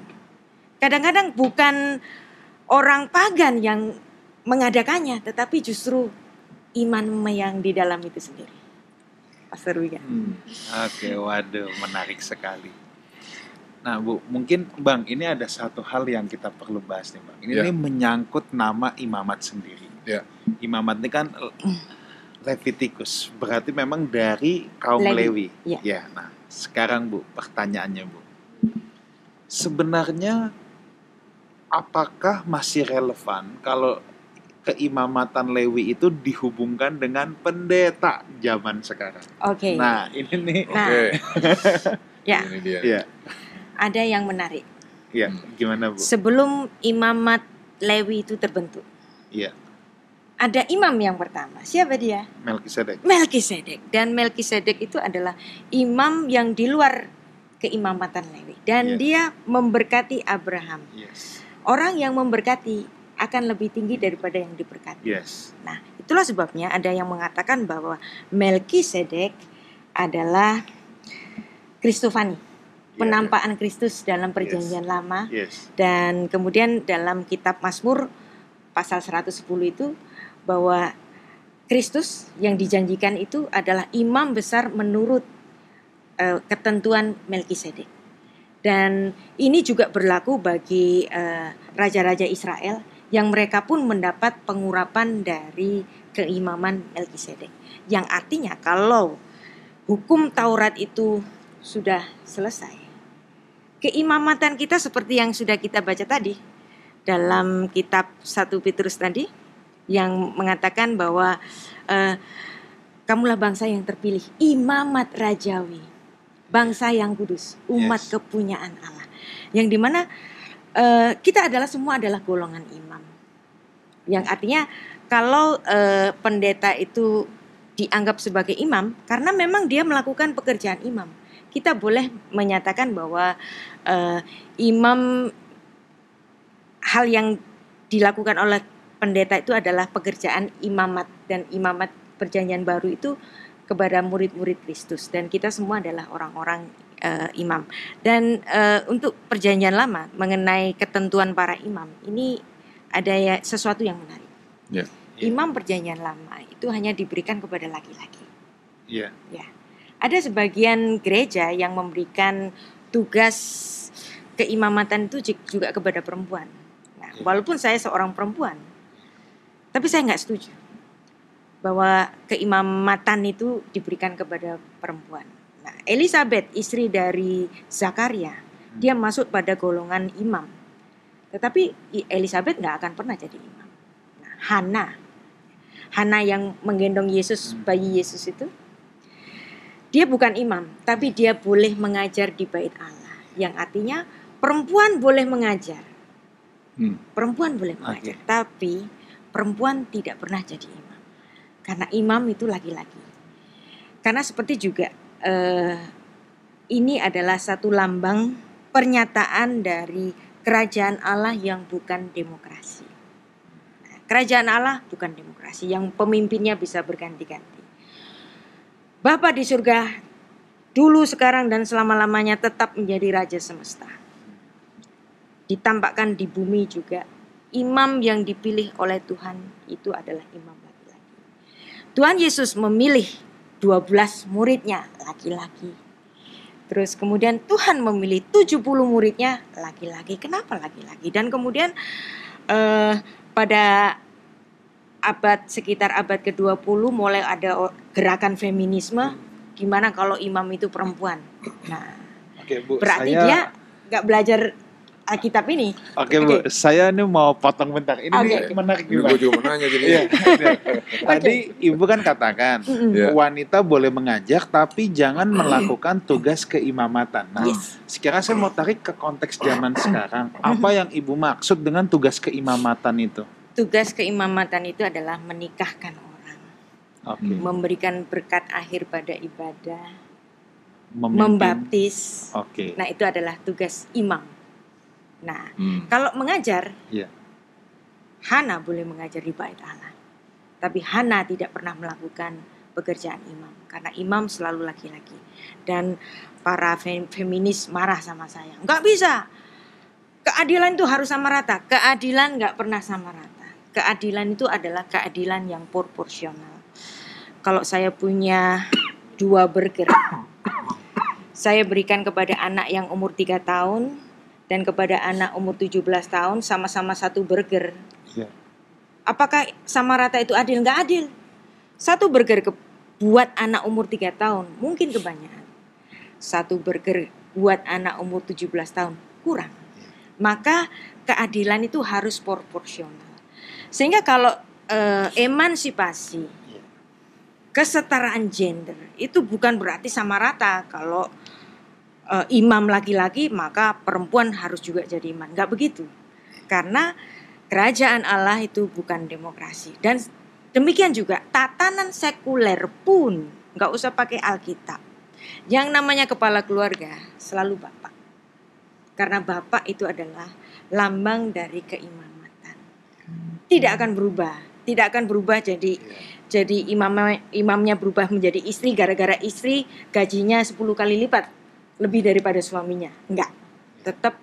Kadang-kadang bukan orang pagan yang mengadakannya, tetapi justru iman yang di dalam itu sendiri. Pastor. Hmm. Oke, waduh, menarik sekali. Nah, Bu, mungkin Bang, ini ada satu hal yang kita perlu bahas nih, Bang. Ini, Ya. nih menyangkut nama imamat sendiri. Ya. Imamat ini kan Levitikus, berarti memang dari kaum Lewi, Lewi. ya. nah, sekarang Bu, pertanyaannya, Bu. Sebenarnya apakah masih relevan kalau keimamatan Lewi itu dihubungkan dengan pendeta zaman sekarang? Oke. Nah, ini nih Nah, Oke. ya, Ini dia. Iya, ada yang menarik. iya. Hmm. Gimana, Bu? Sebelum imamat Lewi itu terbentuk, Iya, ada imam yang pertama. Siapa dia? Melkisedek. Melkisedek. Dan Melkisedek itu adalah imam yang di luar keimamatan Lewi. Dan Iya. dia memberkati Abraham. Yes. Orang yang memberkati akan lebih tinggi daripada yang diberkati. Yes. Nah, itulah sebabnya ada yang mengatakan bahwa Melkisedek adalah Kristofani, Iya, penampakan Kristus dalam perjanjian lama Yes. dan kemudian dalam kitab Mazmur pasal 110 itu bahwa Kristus yang dijanjikan itu adalah imam besar menurut eh, ketentuan Melkisedek. Dan ini juga berlaku bagi eh, raja-raja Israel yang mereka pun mendapat pengurapan dari keimaman Melkisedek. Yang artinya kalau hukum Taurat itu sudah selesai, keimamatan kita seperti yang sudah kita baca tadi dalam kitab 1 Petrus tadi yang mengatakan bahwa eh, kamulah bangsa yang terpilih, imamat rajawi, bangsa yang kudus, umat Yes. kepunyaan Allah. Yang di mana eh, kita adalah semua adalah golongan imam. Yang artinya kalau eh, pendeta itu dianggap sebagai imam karena memang dia melakukan pekerjaan imam. Kita boleh menyatakan bahwa eh, imam hal yang dilakukan oleh pendeta itu adalah pekerjaan imamat dan imamat perjanjian baru itu kepada murid-murid Kristus dan kita semua adalah orang-orang eh, imam. Dan eh, untuk perjanjian lama mengenai ketentuan para imam ini ada ya sesuatu yang menarik. Ya. Imam perjanjian lama itu hanya diberikan kepada laki-laki. Iya. Ada sebagian gereja yang memberikan tugas keimamatan itu ju- juga kepada perempuan. Nah, Iya. walaupun saya seorang perempuan, tapi saya nggak setuju bahwa keimamatan itu diberikan kepada perempuan. Nah, Elizabeth, istri dari Zakaria, dia masuk pada golongan imam. Tetapi Elizabeth nggak akan pernah jadi imam. Nah, Hana, Hana yang menggendong Yesus, Hmm. bayi Yesus itu, dia bukan imam, tapi dia boleh mengajar di bait Allah. Yang artinya perempuan boleh mengajar, Hmm. perempuan boleh mengajar, tapi perempuan tidak pernah jadi imam. Karena imam itu laki-laki. Karena seperti juga eh, ini adalah satu lambang pernyataan dari kerajaan Allah yang bukan demokrasi. Kerajaan Allah bukan demokrasi yang pemimpinnya bisa berganti-ganti. Bapa di surga dulu sekarang dan selama-lamanya tetap menjadi raja semesta. Ditampakkan di bumi juga imam yang dipilih oleh Tuhan itu adalah imam laki-laki. Tuhan Yesus memilih 12 muridnya laki-laki. Terus kemudian Tuhan memilih 70 muridnya laki-laki. Kenapa laki-laki? Dan kemudian eh, pada abad sekitar abad ke-20 mulai ada gerakan feminisme gimana kalau imam itu perempuan. Nah, Oke Bu, berarti saya dia nggak belajar Alkitab ini. Oke Bu, saya ini mau potong bentar. Ini oke. menarik juga. gue juga mau nanya jadi. Iya. Tadi Ibu kan katakan. Iya. wanita boleh mengajak tapi jangan melakukan tugas keimamatan. Nah, Yes. sekarang saya mau tarik ke konteks zaman sekarang. Apa yang Ibu maksud dengan tugas keimamatan itu? Tugas keimamatan itu adalah menikahkan orang, Oke. memberikan berkat akhir pada ibadah, Memimpin. membaptis. Oke. Nah, itu adalah tugas imam. Nah, Hmm. kalau mengajar, Iya. Hana boleh mengajar di bait Allah. Tapi Hana tidak pernah melakukan pekerjaan imam karena imam selalu laki-laki. Dan para fem- feminis marah sama saya. Nggak bisa. Keadilan itu harus sama rata. Keadilan nggak pernah sama rata. Keadilan itu adalah keadilan yang proporsional. Kalau saya punya dua burger, saya berikan kepada anak yang umur 3 tahun dan kepada anak umur 17 tahun sama-sama satu burger. Iya. Apakah sama rata itu adil? Nggak adil. Satu burger ke, buat anak umur 3 tahun mungkin kebanyakan. Satu burger buat anak umur 17 tahun kurang. Maka keadilan itu harus proporsional. Sehingga kalau eh, emansipasi, Iya. kesetaraan gender itu bukan berarti sama rata. Kalau eh, imam laki-laki maka perempuan harus juga jadi imam. Nggak begitu. Karena kerajaan Allah itu bukan demokrasi. Dan demikian juga tatanan sekuler pun nggak usah pakai Alkitab. Yang namanya kepala keluarga selalu bapak. Karena bapak itu adalah lambang dari keimamatan. Tidak akan berubah, tidak akan berubah jadi jadi imamnya imamnya berubah menjadi istri gara-gara istri gajinya 10 kali lipat lebih daripada suaminya. Enggak. Tetap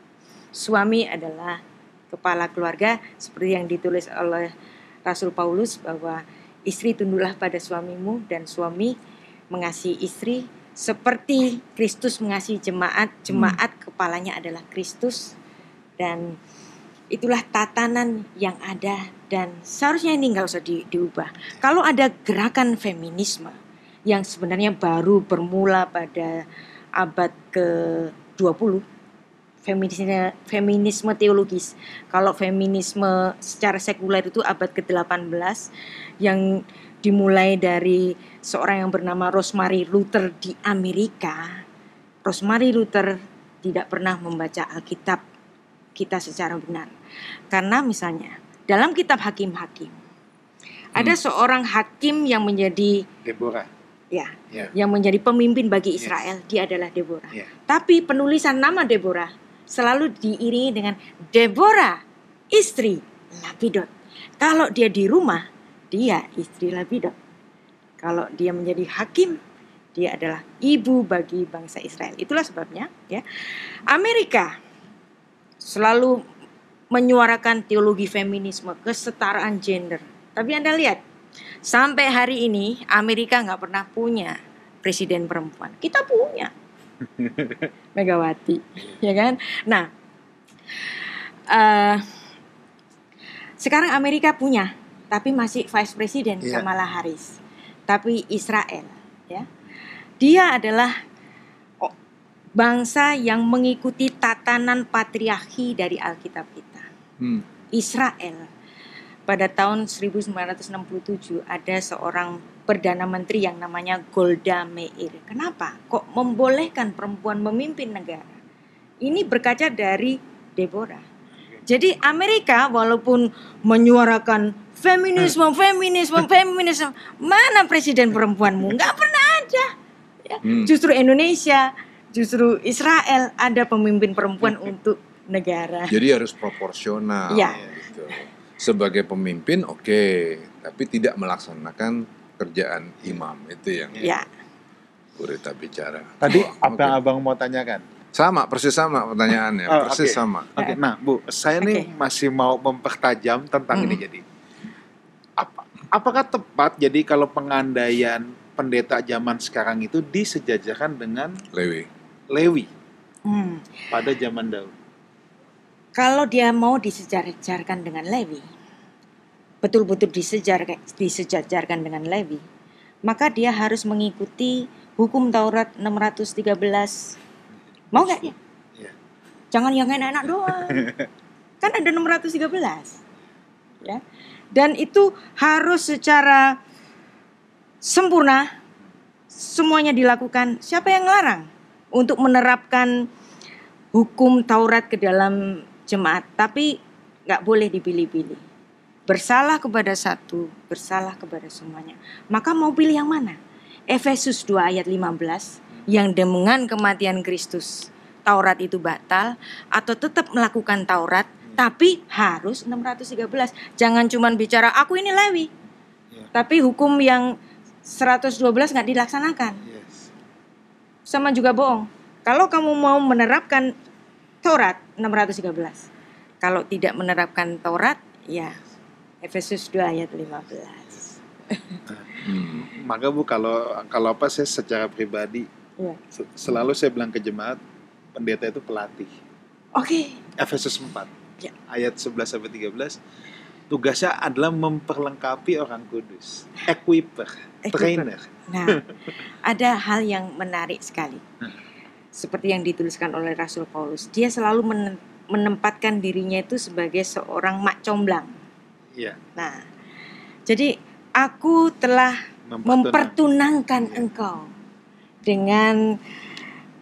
suami adalah kepala keluarga seperti yang ditulis oleh Rasul Paulus bahwa istri tunduklah pada suamimu dan suami mengasihi istri seperti Kristus mengasihi jemaat, jemaat kepalanya adalah Kristus dan itulah tatanan yang ada dan seharusnya ini nggak usah di- diubah. Kalau ada gerakan feminisme yang sebenarnya baru bermula pada abad ke-20 feminisme feminisme teologis. Kalau feminisme secara sekuler itu abad ke-18 yang dimulai dari seorang yang bernama Rosemary Luther di Amerika. Rosemary Luther tidak pernah membaca Alkitab kita secara benar. Karena misalnya dalam kitab Hakim-Hakim ada seorang hakim yang menjadi Deborah. ya Ya. yang menjadi pemimpin bagi Yes. Israel, dia adalah Deborah. Ya. Tapi penulisan nama Deborah selalu diiringi dengan Deborah, istri Lapidot. Kalau dia di rumah, dia istri Lapidot. Kalau dia menjadi hakim, dia adalah ibu bagi bangsa Israel. Itulah sebabnya, ya. Amerika selalu menyuarakan teologi feminisme, kesetaraan gender. Tapi Anda lihat, sampai hari ini Amerika nggak pernah punya presiden perempuan. Kita punya. Megawati, ya kan? Nah, eh, sekarang Amerika punya, tapi masih vice president Iya. Kamala Harris. Tapi Israel, ya, dia adalah bangsa yang mengikuti tatanan patriarki dari Alkitab kita. Hmm. Israel pada tahun 1967 ada seorang perdana menteri yang namanya Golda Meir. Kenapa? Kok membolehkan perempuan memimpin negara? Ini berkaca dari Deborah. Jadi Amerika walaupun menyuarakan feminisme, feminisme, feminisme, mana presiden perempuanmu? Nggak pernah ada. Ya. Hmm. Justru Indonesia, justru Israel ada pemimpin perempuan untuk negara. Jadi harus proporsional. Iya. gitu. Sebagai pemimpin oke, tapi tidak melaksanakan kerjaan imam itu yang Ya. Burita bicara. Tadi Oh, apa yang oke. abang mau tanyakan? Sama, persis sama pertanyaannya, Oh, persis oke. sama. Oke, nah Bu, saya nih Oke. masih mau mempertajam tentang Hmm. ini jadi apa Apakah tepat jadi kalau pengandaian pendeta zaman sekarang itu disejajarkan dengan Lewi. Lewi Hmm. pada zaman Daud? Kalau dia mau disejajarkan dengan Lewi, betul-betul disejar, disejajarkan dengan Lewi, maka dia harus mengikuti hukum Taurat 613. Mau nggak ya? Jangan yang enak-enak doang. kan ada 613. Ya. Dan itu harus secara sempurna semuanya dilakukan. Siapa yang larang untuk menerapkan hukum Taurat ke dalam jemaat, tapi nggak boleh dipilih-pilih. Bersalah kepada satu, bersalah kepada semuanya. Maka mau pilih yang mana? Efesus 2 ayat 15 yang dengan kematian Kristus Taurat itu batal atau tetap melakukan Taurat tapi harus 613. Jangan cuman bicara aku ini Lewi. Ya. Tapi hukum yang 112 nggak dilaksanakan Yes. Sama juga bohong. Kalau kamu mau menerapkan Taurat 613. Kalau tidak menerapkan Taurat, ya Efesus 2 ayat 15. Hmm. Maka Bu kalau kalau apa saya secara pribadi Ya. se- selalu saya bilang ke jemaat pendeta itu pelatih. Oke. Efesus 4 Ya. ayat 11 sampai 13 tugasnya adalah memperlengkapi orang kudus, equiper, Equiper. trainer. Nah, ada hal yang menarik sekali. Seperti yang dituliskan oleh Rasul Paulus, dia selalu men- menempatkan dirinya itu sebagai seorang mak comblang. Iya, Nah, jadi aku telah mempertunangkan Iya. engkau dengan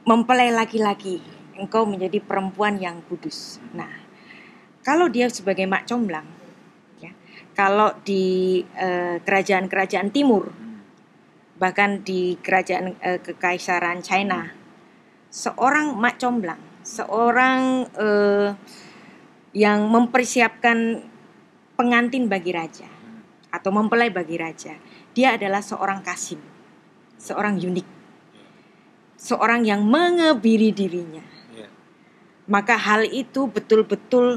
mempelai laki-laki. Engkau menjadi perempuan yang kudus. Nah, kalau dia sebagai mak comblang, ya, kalau di eh, kerajaan-kerajaan timur, bahkan di kerajaan eh, kekaisaran China, seorang mak comblang, seorang eh, yang mempersiapkan pengantin bagi raja atau mempelai bagi raja, dia adalah seorang kasim, seorang unik, seorang yang mengebiri dirinya. Iya. Maka hal itu betul-betul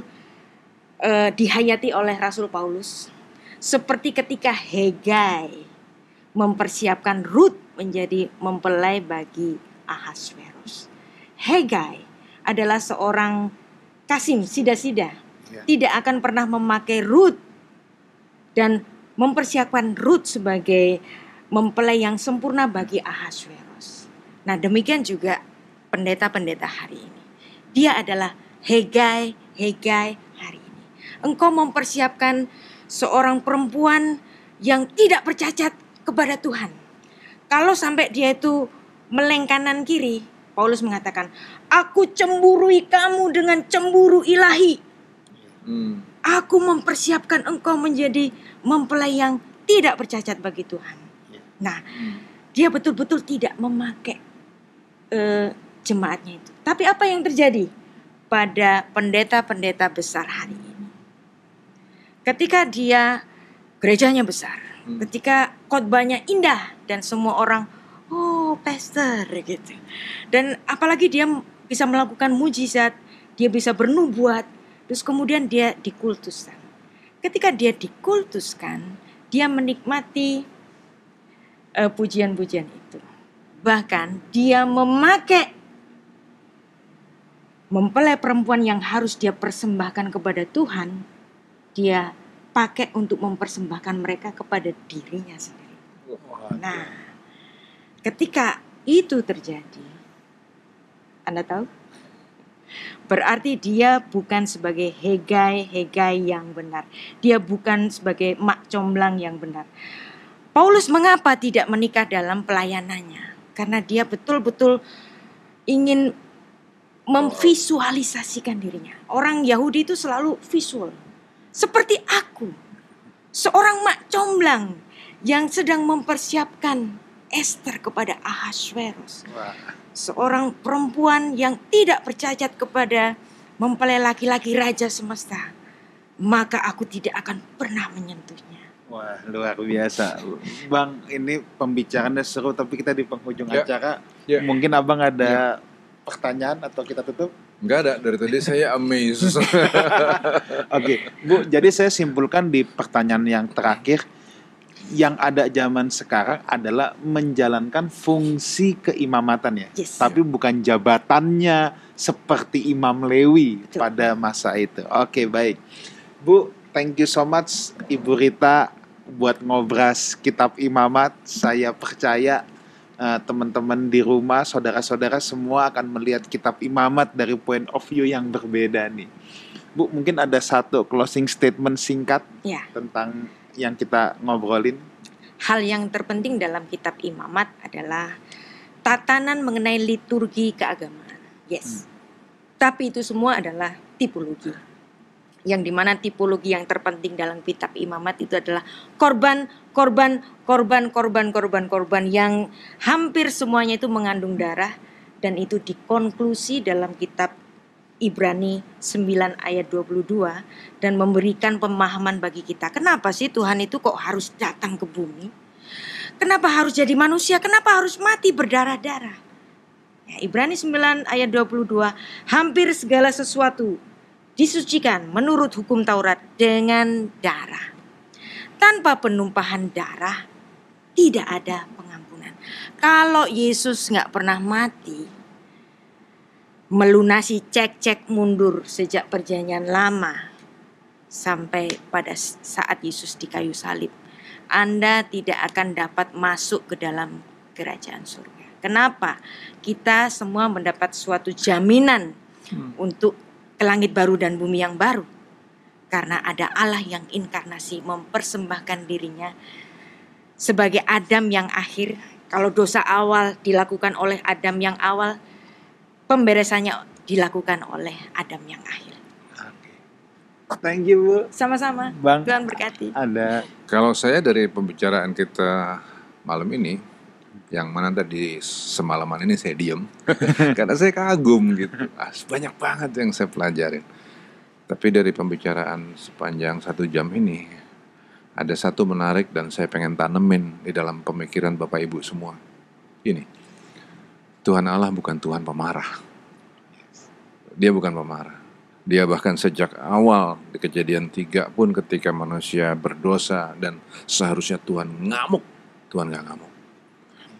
eh, dihayati oleh Rasul Paulus, seperti ketika Hegai mempersiapkan Ruth menjadi mempelai bagi Ahasverus. Hegai adalah seorang kasim sida-sida, Iya. tidak akan pernah memakai Ruth dan mempersiapkan Ruth sebagai mempelai yang sempurna bagi Ahasverus. Nah, demikian juga pendeta-pendeta hari ini. Dia adalah Hegai, Hegai hari ini. Engkau mempersiapkan seorang perempuan yang tidak bercacat kepada Tuhan. Kalau sampai dia itu meleng kanan kiri, Paulus mengatakan, "Aku cemburui kamu dengan cemburu ilahi." Hmm. Aku mempersiapkan engkau menjadi mempelai yang tidak bercacat bagi Tuhan. Ya. Nah, dia betul-betul tidak memakai eh, jemaatnya itu. Tapi apa yang terjadi pada pendeta-pendeta besar hari ini? Ketika dia gerejanya besar, Hmm. ketika khotbahnya indah dan semua orang, oh pastor gitu. Dan apalagi dia bisa melakukan mujizat, dia bisa bernubuat, terus kemudian dia dikultuskan. Ketika dia dikultuskan, dia menikmati eh, pujian-pujian itu. Bahkan dia memakai mempelai perempuan yang harus dia persembahkan kepada Tuhan, dia pakai untuk mempersembahkan mereka kepada dirinya sendiri. Nah, ketika itu terjadi, Anda tahu? Berarti dia bukan sebagai hegai-hegai yang benar. Dia bukan sebagai mak comblang yang benar. Paulus mengapa tidak menikah dalam pelayanannya? Karena dia betul-betul ingin memvisualisasikan dirinya. Orang Yahudi itu selalu visual. Seperti aku, seorang mak comblang yang sedang mempersiapkan Esther kepada Ahasverus wah. seorang perempuan yang tidak bercacat kepada mempelai laki-laki raja semesta, maka aku tidak akan pernah menyentuhnya. Wah, luar biasa. Bang, ini pembicaraannya seru tapi kita di penghujung Ya. acara. Ya. Mungkin Abang ada pertanyaan atau kita tutup? Enggak ada dari tadi saya amazed. Oke, Bu, jadi saya simpulkan di pertanyaan yang terakhir yang ada zaman sekarang adalah menjalankan fungsi keimamatan ya, Yes. tapi bukan jabatannya seperti Imam Lewi Betul. pada masa itu. Oke baik, Bu, thank you so much Ibu Rita buat ngobras kitab imamat. Saya percaya eh, teman-teman di rumah, saudara-saudara semua akan melihat kitab imamat dari point of view yang berbeda nih. Bu, mungkin ada satu closing statement singkat Ya, tentang yang kita ngobrolin. hal yang terpenting dalam kitab imamat adalah tatanan mengenai liturgi keagamaan. Yes. Tapi itu semua adalah tipologi. Yang di mana tipologi yang terpenting dalam kitab imamat itu adalah korban, korban, korban, korban, korban, korban yang hampir semuanya itu mengandung darah dan itu dikonklusi dalam kitab Ibrani 9 ayat 22 dan memberikan pemahaman bagi kita. Kenapa sih Tuhan itu kok harus datang ke bumi? Kenapa harus jadi manusia? Kenapa harus mati berdarah-darah? Ya, Ibrani 9 ayat 22, hampir segala sesuatu disucikan menurut hukum Taurat dengan darah. Tanpa penumpahan darah tidak ada pengampunan. Kalau Yesus nggak pernah mati, melunasi cek-cek mundur sejak perjanjian lama sampai pada saat Yesus di kayu salib, Anda tidak akan dapat masuk ke dalam kerajaan surga. Kenapa? Kita semua mendapat suatu jaminan untuk ke langit baru dan bumi yang baru. Karena ada Allah yang inkarnasi mempersembahkan dirinya sebagai Adam yang akhir. Kalau dosa awal dilakukan oleh Adam yang awal, pemberesannya dilakukan oleh Adam yang akhir. Thank you Bu. Sama-sama. Bang. Tuhan berkati. Ada Kalau saya dari pembicaraan kita malam ini, yang mana tadi semalaman ini saya diem, karena saya kagum gitu. Ah, banyak banget yang saya pelajarin. Tapi dari pembicaraan sepanjang satu jam ini, ada satu menarik dan saya pengen tanemin di dalam pemikiran Bapak Ibu semua. Ini, Tuhan Allah bukan Tuhan pemarah. Dia bukan pemarah. Dia bahkan sejak awal di kejadian tiga pun ketika manusia berdosa dan seharusnya Tuhan ngamuk, Tuhan gak ngamuk.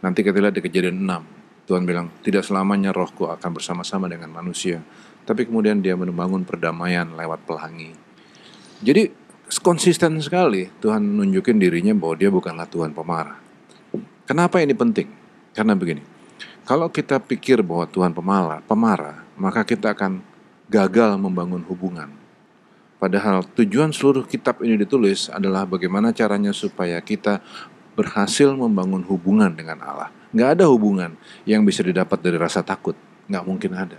Nanti kita lihat di kejadian 6, Tuhan bilang tidak selamanya rohku akan bersama-sama dengan manusia. Tapi kemudian dia membangun perdamaian lewat pelangi. Jadi konsisten sekali Tuhan nunjukin dirinya bahwa dia bukanlah Tuhan pemarah. Kenapa ini penting? Karena begini, kalau kita pikir bahwa Tuhan pemarah, pemarah, maka kita akan gagal membangun hubungan. Padahal tujuan seluruh kitab ini ditulis adalah bagaimana caranya supaya kita berhasil membangun hubungan dengan Allah. Nggak ada hubungan yang bisa didapat dari rasa takut. Nggak mungkin ada.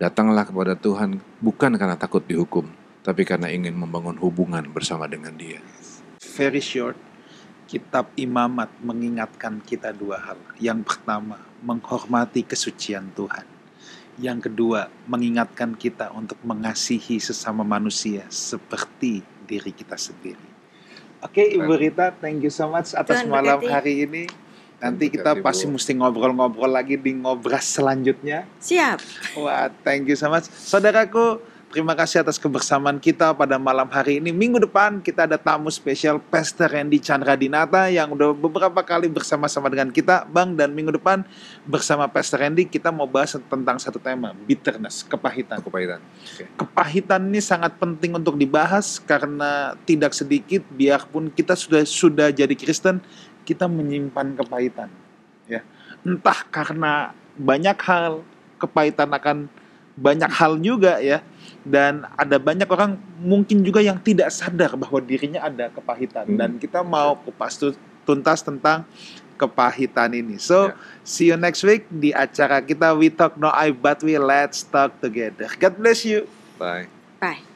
Datanglah kepada Tuhan bukan karena takut dihukum, tapi karena ingin membangun hubungan bersama dengan dia. very short. Kitab Imamat mengingatkan kita dua hal. Yang pertama, menghormati kesucian Tuhan. Yang kedua, mengingatkan kita untuk mengasihi sesama manusia seperti diri kita sendiri. Oke, Ibu Rita, thank you so much atas Tuhan malam berkati. hari ini. Nanti Tuhan kita berkati, pasti Bu. mesti ngobrol-ngobrol lagi di ngobras selanjutnya. Siap. Wah, thank you so much. Saudaraku, terima kasih atas kebersamaan kita pada malam hari ini. Minggu depan kita ada tamu spesial Pastor Randy Chandra Dinata yang udah beberapa kali bersama-sama dengan kita, Bang. Dan minggu depan bersama Pastor Randy kita mau bahas tentang satu tema, bitterness, kepahitan. Kepahitan. Kepahitan ini sangat penting untuk dibahas karena tidak sedikit biarpun kita sudah sudah jadi Kristen, kita menyimpan kepahitan. Ya. Entah karena banyak hal, kepahitan akan banyak hal juga ya. Dan ada banyak orang mungkin juga yang tidak sadar bahwa dirinya ada kepahitan Hmm. dan kita mau kupas tu- tuntas tentang kepahitan ini. So, Ya. see you next week di acara kita We Talk No I But We Let's Talk Together. God bless you. Bye. Bye.